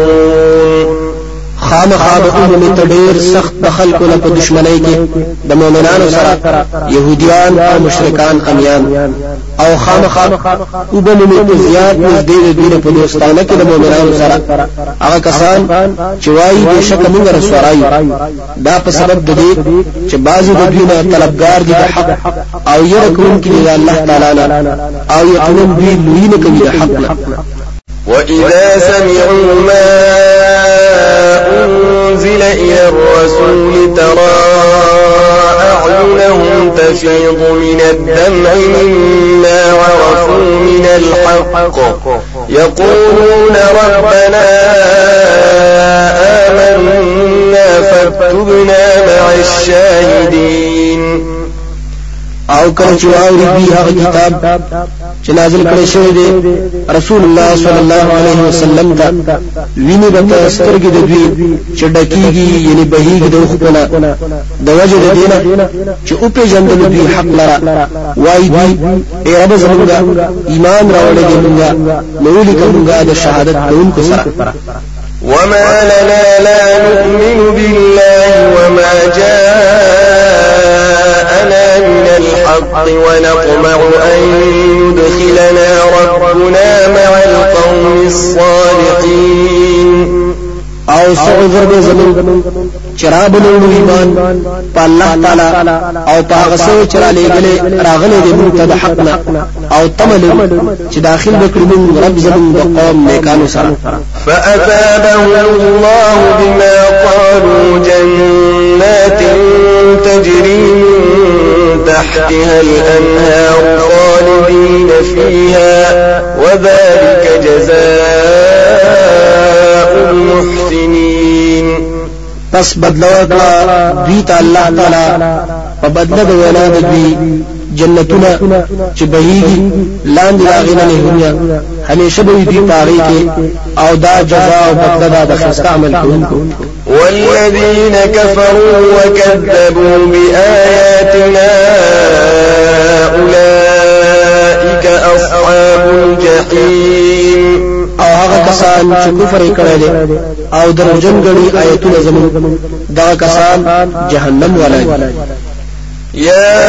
خامخا به عمومي تډیر سخت د خلکو له په دشمنی کې د مؤمنانو سره يهوديان او مشرکان امیان او خامخا او به مومي په زیات نږدې د دوی په دوستانه کې د مؤمنانو سره. هغه کسان چې وایي به شک موږ رسوارای دا په سبب د دې چې بعضی د دوی نه طلبګار دي د حق او یره کوونکي د الله تعالی نه. او یقینا دوی لوی نه کوي د حق نه. وإذا سمعوا ما أنزل إلى الرسول ترى أعينهم تفيض من الدمع مما عرفوا من الحق. يقولون ربنا آمنا فاكتبنا مع الشاهدين. آو کله چې واوري به هغه کتاب چې نازل کړی شوی دی رسول الله صلی الله علیه وسلم ته. ویني به سترګې د دوی چې ډکیږي یعنی بهیږي د خپل د وجه د دینه چې او په جندل دوی حق لرا وای دی ای رب زمونږ ایمان راوړې دی مونږه نو لیکمږه د شهادت کوونکو سره. وما لنا لا نؤمن بالله وما من الحق ونطمع أن يدخلنا ربنا مع القوم الصالحين. أو سعذر به زمون چراب نو ایمان الله تعالی أو په هغه څه چې را لېګلې راغلي دي موږ ته د حقنا أو تمل چې داخل موږ رب زمون د قوم نیکانو سره فأثابهم الله بما قالوا جنات تجري من تحتها الأنهار خالدين فيها وذلك جزاء پس بدلو کړه دوی الله تعالی په بدله د وینا د دوی جنتونه چې بهيږي لاندې راغلي نه همیشه به دوی پاره کې أو دا جزاء أو بدله د خسته عمل کوونکو والذين كفروا وكذبوا بآياتنا أولئك أصحاب الجحيم کسان چې کفر کړی دي أو دروژن غني آیتونه زمون دا کسان جهنم ولای يا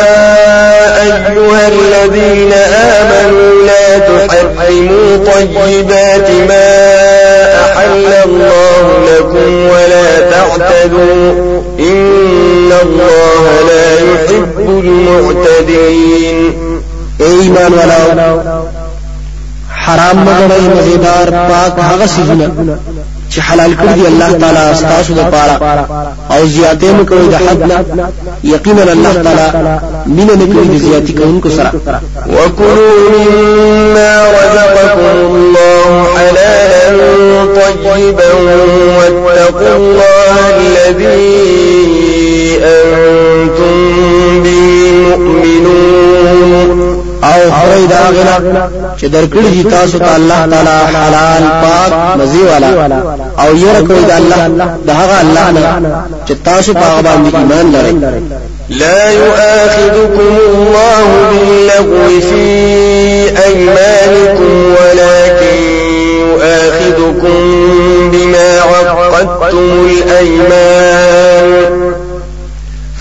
أيها الذين آمنوا لا تحرموا طيبات ما أحل الله لكم ولا تعتدوا. إن الله لا يحب المعتدين. ايمان ولا حرام مګړی مزیدار پاک هغه سيزونه چې حلال کړی دی الله تعالی ستاسو لپاره أو زیاتې مکوئ د حد نه یقینا الله تعالی مینه نه کوي د زیاتې کوونکو سره. وكلوا مما رزقكم الله حلالا طيبا واتقوا الله الذي به مؤمنون أو داغنا چې درکړي دي تاسو ته الله تعالی حلال پاک مزي والا. أو ير کوي د الله د هغه الله نه چې تاسو په باندې ایمان لرئ. لا يؤاخذكم الله باللغو في أيمانكم ولكن يؤاخذكم بما عقدتم الأيمان.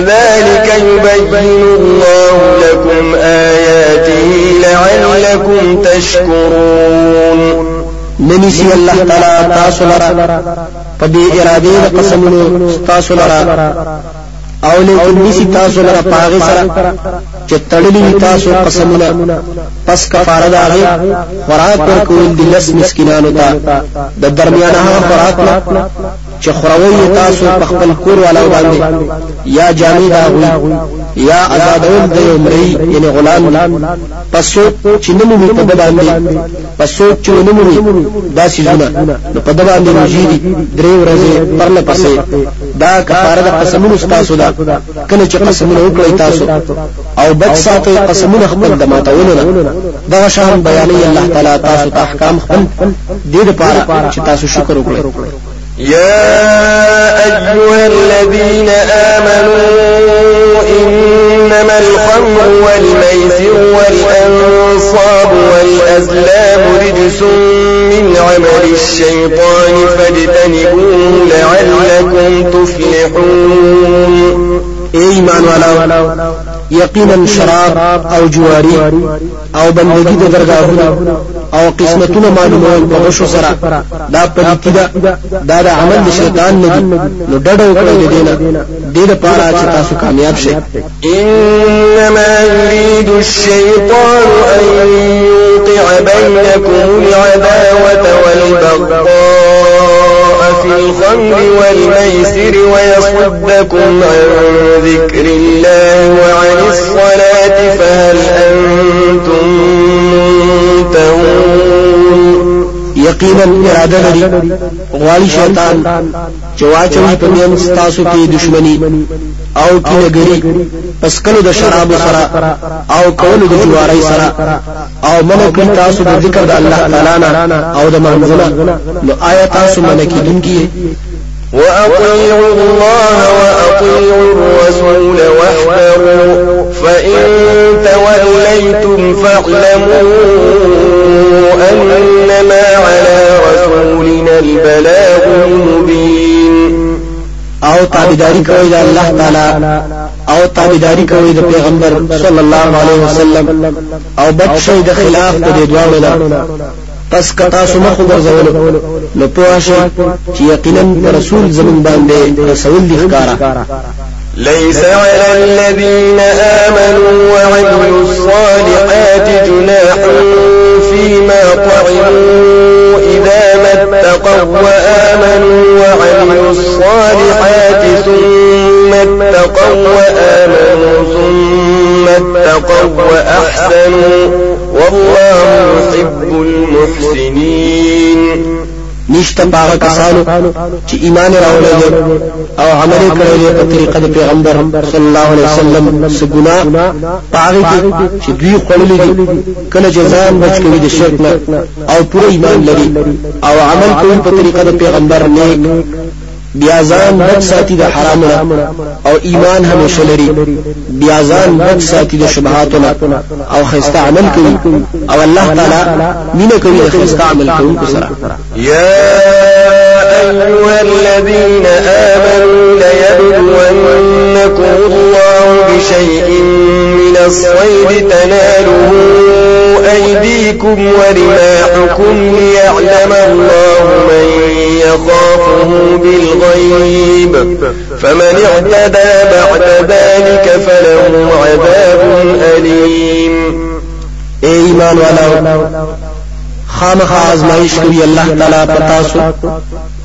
كذلك يبين الله لكم آياته لعلكم تشكرون. ننسی الله تعالی تاسو لرا په دې اراده د قسمونو تاسو أو لیکن نسی تاسو لرا پاغه سره چې تړلې تاسو قسمونه پس کفاره داغه خوراک ورکول د لس مسکینانو ته د درمیانه چې خوروي تاسو په خپل کور والا باندې. یا جامې دا وي یا آزادول د عمرې یعنی غلام. پسو چې نمو په باندې پسو چې نمو دا سيزونه نو په باندې روزي درې ورځې پرله پسې. دا کفاره د قسمونو تاسو دا کله چې قسمونه وکړی تاسو. او بد ساتي قسمونه خپل د ماتولو نه. دا شان بیانې الله تعالی تاسو ته احکام خپل. دې لپاره چې تاسو شکر وکړئ يا أيها الذين آمنوا إنما الخمر والميسر والأنصاب والأزلام رجس من عمل الشيطان فاجتنبوه لعلكم تفلحون. ایمان والا یقینا شراب أو جواری أو بندگی د درگاهونو أو قسمتونه معلومول په غشو سره دا پلیتی دا دا د عمل د شیطان نه دي نو ډډه وکړئ د دینه دې لپاره چې تاسو کامیاب شئ إنما يريد الشيطان أن يوقع بينكم العداوة والبغضاء. الخمر والميسر ويصدكم عن ذكر الله وعن الصلاة فهل أنتم یقینا اراده لري غواړي شیطان چې واچوي په مین ستاسو کې دشمنی. أو کینګری پس کلو د شراب سره أو کولو د جواری سره أو منو کوي تاسو د ذکر د الله تعالی نه أو د منزله. نو آیا تاسو منکې دونکي وأطيعوا الله وأطيعوا الرسول واحذروا فإن توليتم فاعلموا أنما على رسولنا البلاغ المبين أو تابعداري کوي د الله تعالی أو تابعداري کوي د پیغمبر صلی الله علیه وسلم. أو بد شي د خلاف د دوه نه پس کتا سو مخ ګرځول نو پوښه چې یقینا رسول زمون باندې رسول دي ښکارا ليس على الذين آمنوا وعملوا الصالحات جناح فيما طعموا. اتقوا وآمنوا وعملوا الصالحات ثم اتقوا وآمنوا ثم اتقوا وأحسنوا والله يحب المحسنين. نشته پاغه کسانو چې ایمان راوړل او عمل کړی په طریقه د پیغمبر صلی الله علیه وسلم سګنا پاغه کې چې دوی خپلې دي. کله جزان بچ کوي د شرک نه او پوره ایمان لري او عمل کوي په طریقه د پیغمبر نیک بیا ځان بچ ساتي د حرام أو ایمان همیشه لري بیا ځان بچ ساتي د شبهات أو خسته عمل کوي. أو الله تعالی مینه کوي د خسته عمل کوونکو سره. يا أيها الذين آمنوا ليبلونكم الله بشيء من الصيد تناله أيديكم ورماحكم ليعلم الله من يخافه بالغيب. فمن اعتدى بعد ذلك فله عذاب أليم. اے ایمان والاو خامخ آزمائش کوي الله تعالی پتا سو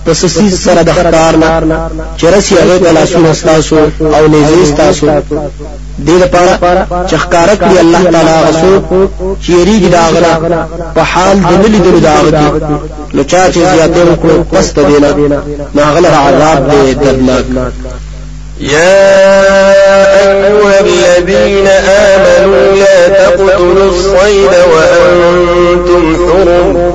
پس سیس سره د نه چرسی هغه تعالی سو استاسو أو نزیز تاسو دې لپاره چې ښکار کړی الله تعالی رسول چې یریږي داغلا په حال د ملي د داغ کې نو چا چې زیاته وکړو پس ته دینا ناغله عذاب دې دردناک. يا أيها الذين آمنوا لا تقتلوا الصيد وأنتم حرم.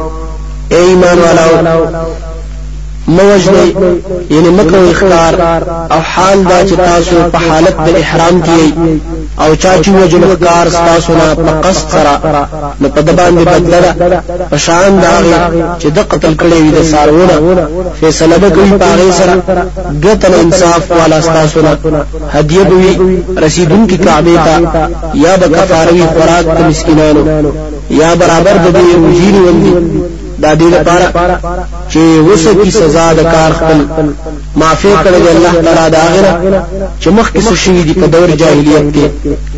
ایمان والاو موجنی یعنی مکو اخکار او حال دا چې تاسو په حالت د احرام کې او چا چې وجن اخکار تاسو نه په قصد سره نو په دبان دی بدله په شان دا چې د قتل کړي وي د سارونه فیصله به کوي پاغه سره. ګتن انصاف والا تاسو نه. هدیه به رسیدون کی کعبه ته یا به کفاروی خوراک د مسکینانو یا برابر د دې وجیر وندي دا دې لپاره چې وسه کی سزا د کار خپل معافی کړی الله تعالی دا غره چې مخکې شي دي په دور جاهلیت کې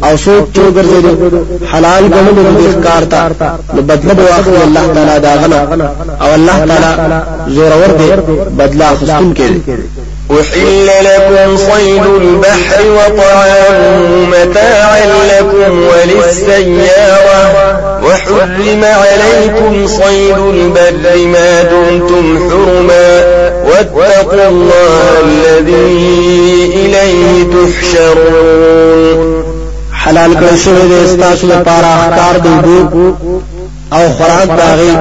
او سوچ چې ګرځي حلال ګڼل د کار ته. نو بدله به واخلي الله تعالی دا غره او الله تعالی زور ور دي بدلا خصوم کې أحل لكم صيد البحر وطعامه متاعا لكم وللسيارة وحرم عليكم صيد البر ما دمتم حرما واتقوا الله الذي إليه تحشرون. حلال کړی شوی د استاسو لپاره احکار دی أو خوراک داغي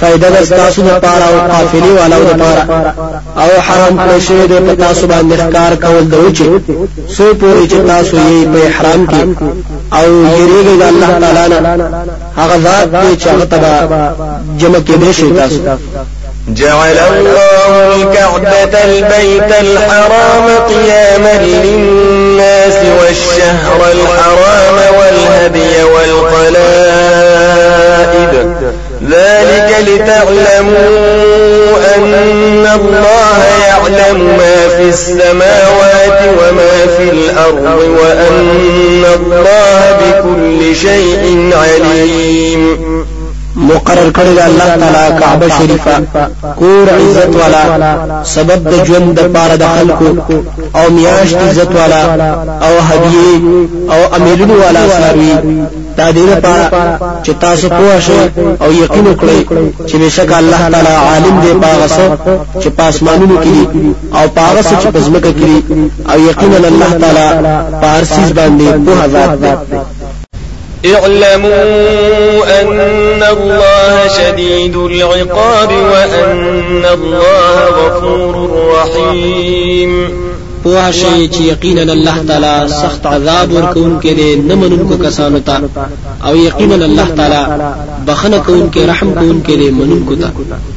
فائدہ د تاسو لپاره أو قافلی والو لپاره أو حرام کړی شوی د تاسو باندې ښکار کول د وچه سو پوری چې تاسو په أو یریږي د الله تعالی نه هغه ذات چې هغه تبا جمع کې نشي تاسو جعل الله الكعبة البيت الحرام قياما للناس والشهر الحرام والهدي والقلائد. ذلك لتعلموا أن الله يعلم ما في السماوات وما في الأرض وأن الله بكل شيء عليم. مقرر کړی الله تعالی کعبه شریفه. کور عزت والا سبب د ژوند د پاره د خلکو او میاشت عزت والا او هدیه او امیلونو والا ساروي دا دې لپاره چې تاسو پوه شئ او یقین وکړئ چې بشک الله تعالی عالم دی پاغه چې پاسمانونو کې او پاغه چې پزمکه کې او یقینا الله تعالی پارسیز باندې په ذات دی اعلموا أن الله شديد العقاب وأن الله غفور رحيم. پوه شي چې یقینا الله تعالی سخت عذاب ورکون کې نه منونکو کسانو ته أو یقینا الله تعالی بخنه کون کې رحم کون کې دي منونکو ته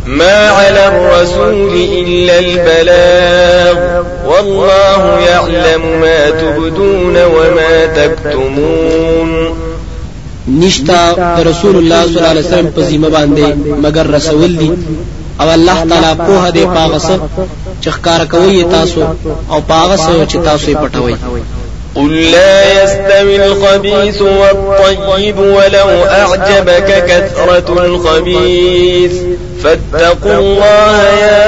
ما على الرسول إلا البلاغ. والله يعلم ما تبدون وما تكتمون. نشتا د رسول الله صلی الله علیه وسلم په ذمہ باندې مگر رسول دي. او الله تعالی په دې پاغس چې ښکار کوي تاسو او پاغس چې تاسو یې پټوي قل لا يستوي الخبيث والطيب ولو أعجبك كثرة الخبيث. فاتقوا الله يا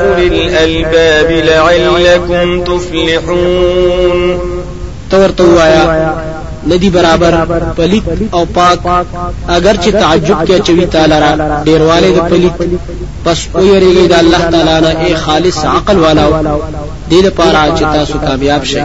أولي الألباب لعلكم تفلحون. تورتو آیا ندی برابر پلیت او پاک اگر چې تعجب کې چوي تعالی را ډیرواله د پلیت. پس او یریږي د الله تعالی نه خالص عقل والا دې لپاره چې تاسو کامیاب شئ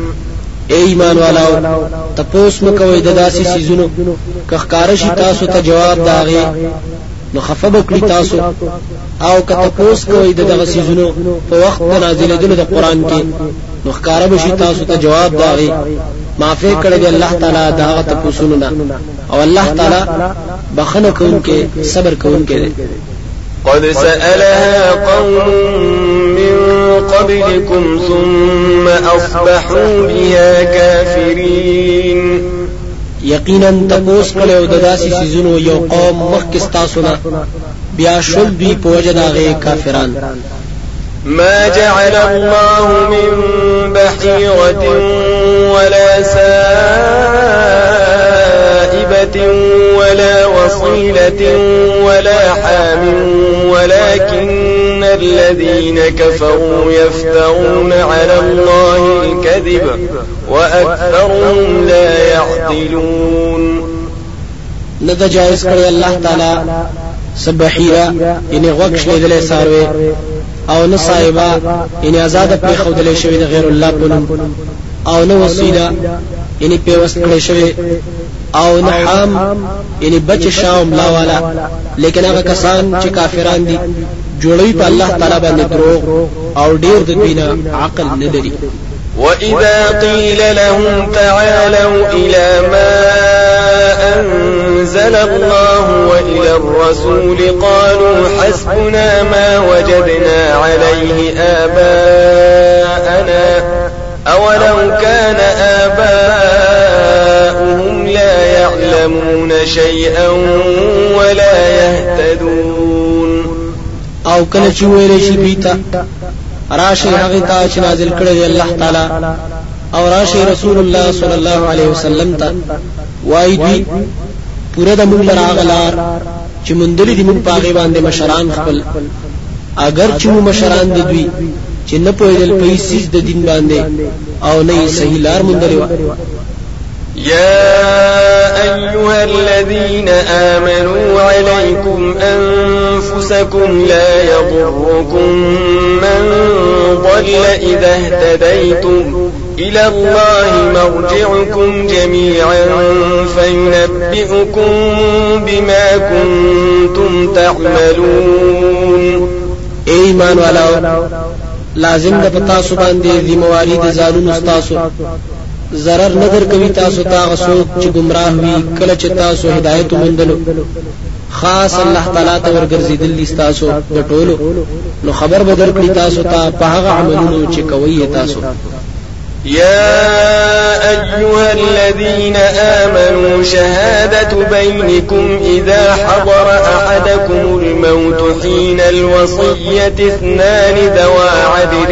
ایمان والاو تپوس مکوي د داسې سيزونو کخکارشي تاسو ته جواب داغي نو خفه بکړی تاسو. او که تپوس کوي د دغه سيزونو په وخت د نازلېدلو د قران کې نو ښکارا بشي تاسو ته جواب داغي معافي کړی دی الله تعالی دغه تپوسونو نه. او الله تعالی بخنه کوونکې صبر کوونکې دی. قد سألها قوم من قبلكم ثم أصبحوا بها كافرين یقینا تپوس کړو د داسې سيزونو یو قوم مخکې تاسو نه بیا شول دوی په وجه داغه کافران. ما جعل الله من بحيرة ولا سائبة ولا وصيلة ولا حام ولكن الذين كفروا يفترون على الله الكذب وأكثرهم لا يعقلون. ندى جائز کړی الله تعالی سبحیرا یعنی غوښ لیدلې ساروي او نه صایبا یعنی آزاد پر خودلې شوی د غیر الله په او نه وسیله یعنی پیوست کړی شوی او نه حام یعنی بچ شاوم لا والا لیکن هغه کسان چې کافران دي جوړوي په الله تعالی باندې دروغ أو ډیر د عقل نه لري وإذا قيل لهم تعالوا إلى ما أنزل الله وإلى الرسول قالوا حسبنا ما وجدنا عليه آباءنا أولو كان آباؤهم لا يعلمون شيئا ولا يهتدون او کله چې ویلې شي بیتا راشي هغه ته چې نازل کړی دی الله تعالی. او راشي رسول الله صلی الله علیه وسلم ته. وای دی پوره د مونږ راغلار چې مندلې دي مونږ پاغي باندې مشران خپل. اگر چې مشران د دوی چې نه پوهېدل هیڅ د دین باندې او نه صحیح لار مونږ يا أيها الذين آمنوا عليكم أنفسكم لا يضركم من ضل إذا اهتديتم إلى الله مرجعكم جميعا فينبئكم بما كنتم تعملون. ایمان والا لازم د پتا سو باندې ذمہواری د زالون استاسو. ضرر نظر کوي تاسو ته غسو چې گمراه وي کله چې تاسو هدایت ومندلو خاص الله تعالی ته ورګرځیدل تاسو د ټولو نو خبر بدل کړی تاسو ته په هغه عملونو چې کوي تاسو يا أيها الذين آمنوا شهادة بينكم إذا حضر أحدكم الموت حين الوصية اثنان ذوى عدل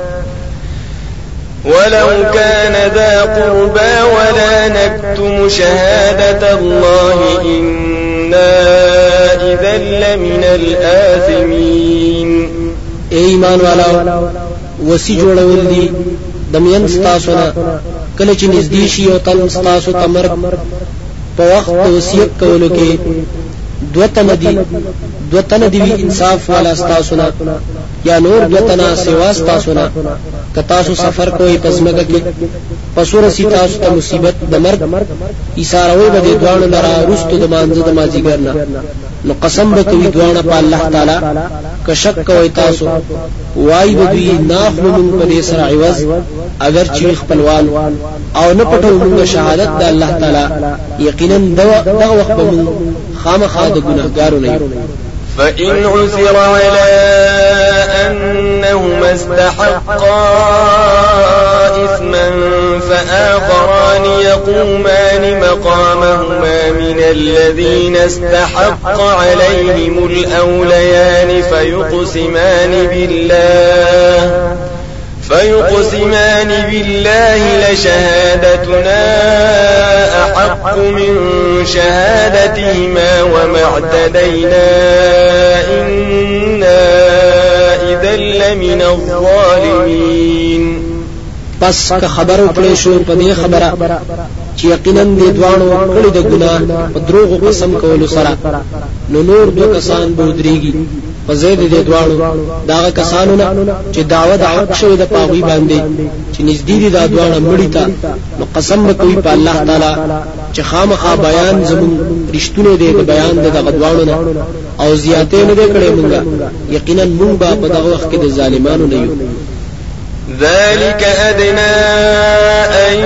ولو كان ذا قربى ولا نكتم شهادة الله إنا إذا لمن الآثمين. ایمان والا وسی جوړول دي د مین ستاسو نه کله چې نږدې شي او تن ستاسو تمر په وخت وصیت کولو کې دوتن دي دوتن دي انصاف والا ستاسو نه یا نور دوتنا سوا ستاسو نه. کتاسو سفر کوئی په زمکه کې پسور سی تاسو ته مصیبت د مرګ ایثاروي به د دوانو لرا رستو د مانزه د مازیګر نه. نو قسم به کوي دوانه په الله تعالی. که شک کوي تاسو وای به دوی ناخلو من په دې سره عوض اگر چې خپلوان. او نه پټو موږ شهادت د الله تعالی. یقینا دا وخت به موږ خامخا د ګناهګارو نه یو. فإن عثر على أنهما استحقا إثما فآخران يقومان مقامهما من الذين استحق عليهم الأوليان فيقسمان بالله فيقسمان بالله لشهادتنا أحق من شهادتهما وما اعتدينا إنا إذا لمن الظالمين. پس که خبر وکړې شو په دې خبره چې یقینا دې دوانو کړي د ګناه په دروغ قسم کولو سره. نو نور دو کسان به ودرېږي په زید دې دوانو داغه کسانو نه چې دعوه د حق شوی د پاوی باندې چې نږدې دي دا دوانه مړی تا نو قسم کوي په الله تعالی چې خامخا بیان زمون رښتونه دې د بیان د دغه دوانو نه. او زیاتې نه دې کړې مونږه. یقینا مونږ به په دغه وخت کې د ظالمانو نه یو. ذلك أدنى أن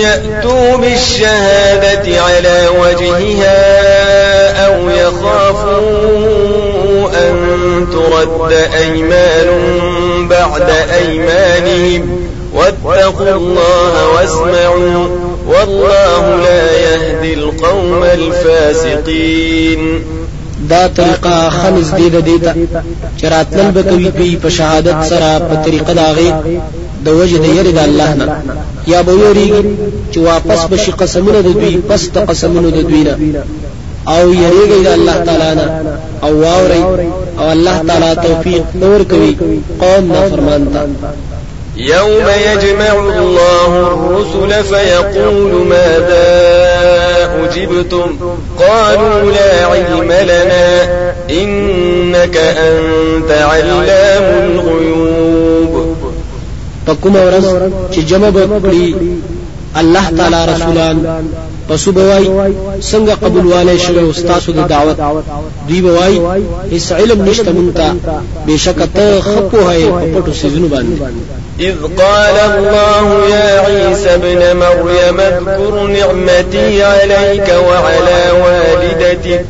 يأتوا بالشهادة على وجهها أو يخافوا ترد أيمان بعد أيمانهم واتقوا الله واسمعوا والله لا يهدي القوم الفاسقين دا طریقه خمس دی د دیتا چراتل به کوي په په شهادت سره په طریقه داغي د وجه د یری د الله نه یا به یریږي چې واپس بشي قسمونه د دوی پس د قسمونو د دوی نه أو یریږي د الله تعالی نه أو واوري أو الله تعالی توفیق نور کوي قوم نافرمان ته يوم يجمع الله الرسل فيقول ماذا أجبتم؟ قالوا لا علم لنا. إنك أنت علام الغيوب. پکوم ورځ چې جمع الله تعالی رسولان. پسو بوای څنګه قبول والے شوه استادو د دعوت؟ دوی بوای هیڅ علم نشته مونږ بشک ته خپو هي پټو سيزونو باندې. إذ قال الله يا عيسى ابن مريم اذكر نعمتي عليك وعلى والدتك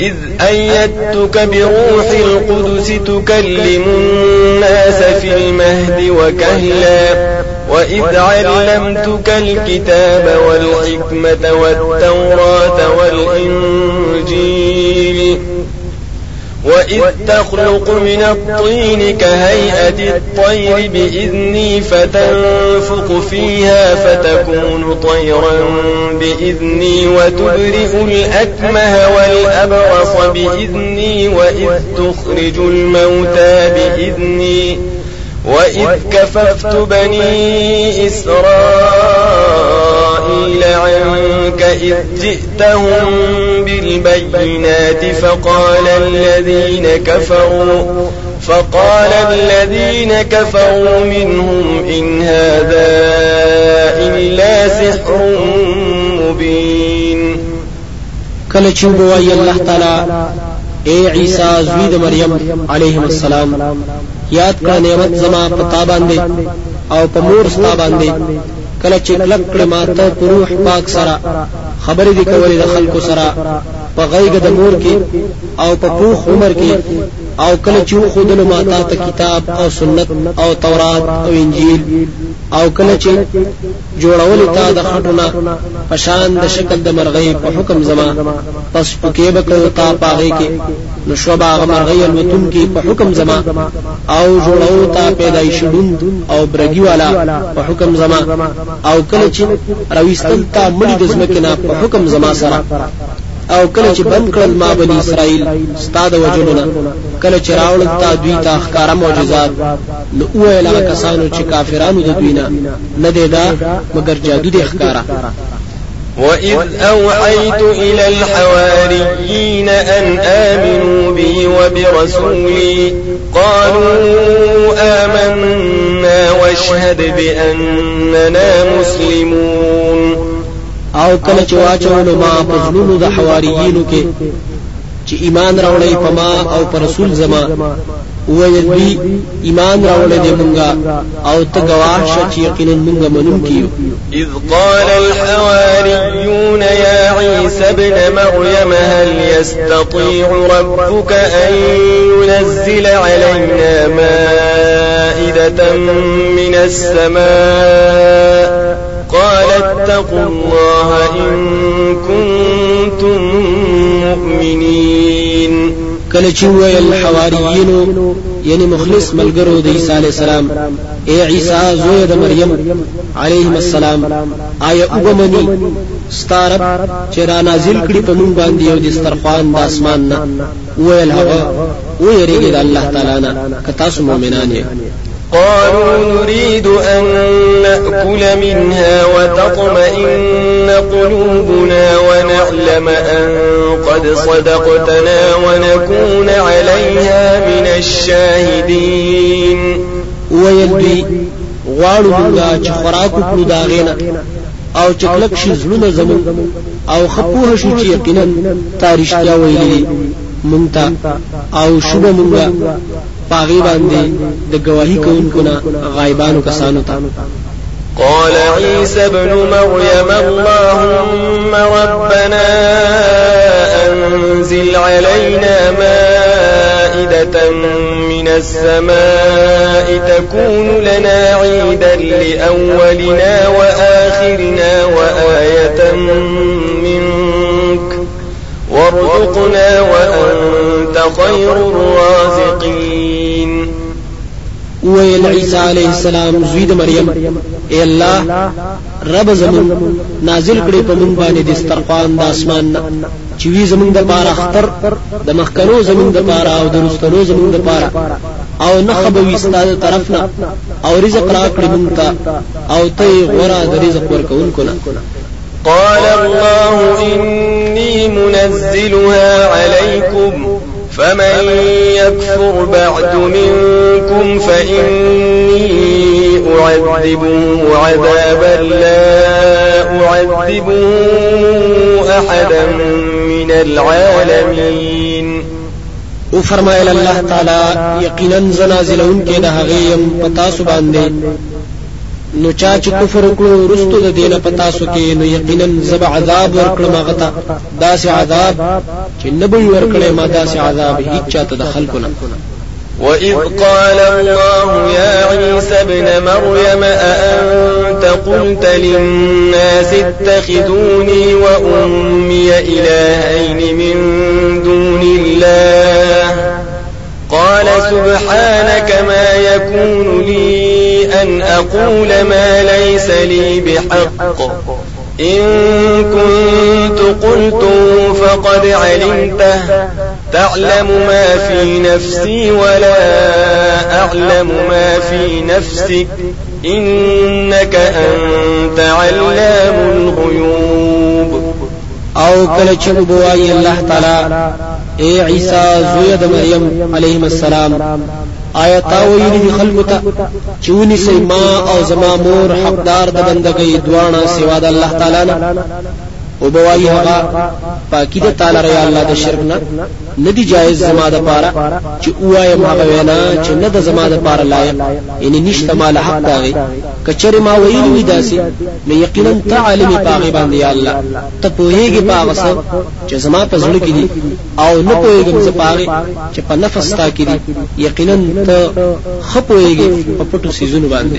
إذ أيدتك بروح القدس تكلم الناس في المهد وكهلا. وإذ علمتك الكتاب والحكمة والتوراة والإنجيل وإذ تخلق من الطين كهيئة الطير بإذني فتنفق فيها فتكون طيرا بإذني وتبرئ الأكمه والأبرص بإذني وإذ تخرج الموتى بإذني وإذ كففت بني إسرائيل عنك إذ جئتهم بالبينات فقال الذين كفروا فقال الذين كفروا منهم إن هذا إلا سحر مبين. چې وایي الله تعالی اے عیسی زوی د مریم علیه السلام یاد کړه نعمت زما پتا باندې او په مور ستا باندې کله چې کلک کړه ماته په روح پاک سره خبرې دي کولې د خلکو سره په غیګه د مور کې او په پوخ عمر کې او کله چې خودلو ماته ته کتاب او سنت او تورات او انجیل او کله چې جوړول تا د خټونه په شان د شکل د مرغۍ په حکم زما پس پکې به کړو تا پاغې کې. نو شو باغ مرغۍ الوتون کې په حکم زما او جوړو تا پیدایش دوند او برګي والا په حکم زما. او کله چې رويستل تا مړي د زمکه نه په حکم زما سره او کله چې بند کړل ما بني اسرائیل ستاد وجلنا کله چې راول تا دوی ته ښکارا معجزات نو اوه کسانو چې کافرانو د دوی نه. نه دی دا مگر جادو دی ښکارا وإذ أوحيت إلى الحواريين أن آمنوا بي وبرسولي. قالوا آمنا واشهد بأننا مسلمون. أو کله چې واچولو ما په زړونو د حواریینو کې چې ایمان راوړی په ما أو پر رسول زما. ویل دوی ایمان راوړل دي مونږه أو ته گواه شه چې یقینا مونږه منون کیو اذ قال الحواريون يا عيسى ابن مريم هل يستطيع ربك ان ينزل علينا مائدة من السماء؟ قال اتقوا الله ان كنتم مؤمنين. کله چې ویل حواریینو یعنی مخلص ملګرو د عیسی علی السلام اے عیسی زوی د مریم علیه السلام آیا وګمنی ستارب چې را نازل کړي په مونږ باندې یو دسترخوان د اسمان نه. ویل هغه ویریږي د الله تعالی نه که تاسو مؤمنان یې قالوا نريد أن نأكل منها وتطمئن قلوبنا ونعلم أن قد صدقتنا ونكون عليها من الشاهدين. ويلدي غواړو موږ چې خوراک وکړو دا غینا او چې کلک شي زړونه زمون او خپوه شو چې یقینا تاریخ یا ویلي مونږ او شوبه مونږه پاغي باندې د گواہی کوونکو نه غایبانو کسانو ته قال عيسى ابن مريم اللهم ربنا أنزل علينا مائدة من السماء تكون لنا عيدا لأولنا وآخرنا وآية منك وارزقنا وأنت خير الرازقين. ویل عیسی علیہ السلام زوی د مریم ای الله رب زمون نازل کړي په مونږ باندې د سترخوان د اسمان چې وی زمون د پاره اختر د مخکنو زمون د پاره او د رستنو زمون د پاره. او نه خبوي ستاسو طرفنا او رزق را کړی مونږ ته او ته غورا د رزق ورکوونکو نه. قال الله إني منزلها عليكم فمن يكفر بعد منكم فإني أعذبه عذابا لا أعذبه أحدا من العالمين. وفرمایل الله تعالی یقینا زنازلون کې د هغه يم پتا نو چا چې کفر وکړو رستو د دینه پتا سو کې نو یقینا زب عذاب ورکړم هغه ته داسې عذاب چې نبوي ورکړې ما داسې عذاب هیڅ چاته د خلکو نه وإذ قال الله يا عيسى ابن مريم أأنت قلت للناس اتخذوني وأمي إلهين من دون الله قال سبحانك ما يكون لي أن أقول ما ليس لي بحق. إن كنت قلته فقد علمته. تعلم ما في نفسي ولا أعلم ما في نفسك. إنك أنت علام الغيوب. او کله چې الله تعالی اے عیسی زوی د مریم علیه السلام. آیا تا ویلی دی خلکو ته چونی سي ما او زما مور حقدار د بندګۍ دواړه سوا د الله تعالی نه او بوایي هغه پاکی د تعالی ریا الله د شرک نه ندی جایز زما د پاره چې وایم هغه وینا چې نه د زما د پاره لایق یعنی نشته مال حق داغي کچره ما ویلی وی داسي نو یقینا ته عالم پاغي باندې الله ته پوهیږي پاغه څه چې زما په زړه کې دي او نه پوهیږم زه پاغي چې په نفس تا کې دي یقینا ته خپوهیږي په پټو سيزونو باندې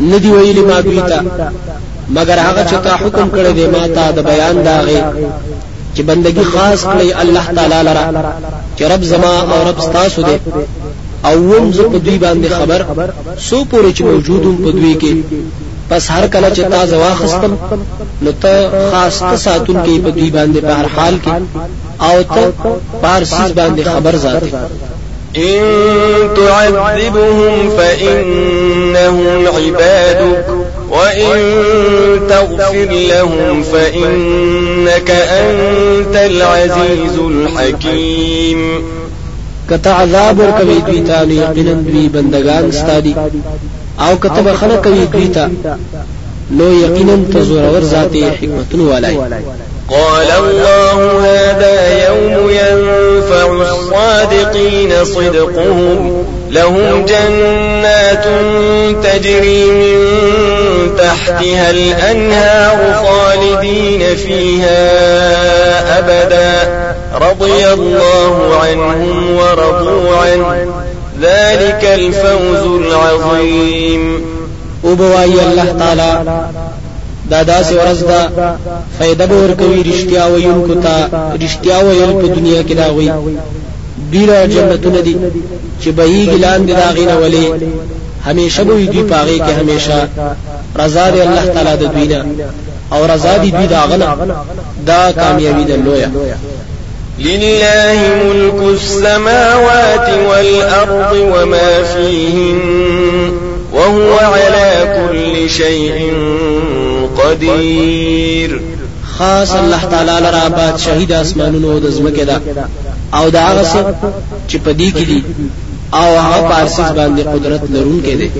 ندی ویلی ما دوی ته مگر هغه چې تا حکم کړی دی ما ته د بیان داغه چې بندگی خاص کړی الله تعالی لره چې رب زما او رب ستاسو دی. او وم زه په دوی باندې خبر سو پورې چې موجودم په دوی کې. پس هر کله چې تا زواخستم نو ته خاص ته ساتون کې په دوی باندې په هر حال کې او ته بار سیس باندې خبر ذاته إن تعذبهم فإنهم عبادك وإن تغفر لهم فإنك أنت العزيز الحكيم. کته عذاب ور کوي دوی ته نو یقینا دوی بندگان ستادي أو کته بخنه کوي دوی ته نو یقینا ته زورور ذات حکمتون قال الله هذا يوم ينفع الصادقين صدقهم. لهم جنات تجري من تحتها الأنهار خالدين فيها أبدا. رضي الله عنهم ورضوا عنه. ذلك الفوز العظيم. وبواي الله تعالى دا داسې ورځ ده فائدہ به ورکوي رښتیا ویونکو ته رښتیا ویل په دنیا کې دا وي ډیره جنتونه دي چې بهیږي لاندې دا غینه ولي. همیشه به دوی پاغي کې همیشه. رضا دی الله تعالی د دوی نه. او رضا دی دوی دا غنه دا کامیابی ده لویه لله ملك السماوات والأرض وما فيهن وهو على كل شيء قدیر. خاص الله تعالی لرا بادشاہی د اسمانونو د زمکه ده. او دا هغه چې پدې کې دي او هغه پارسیس باندې قدرت لرونکي دي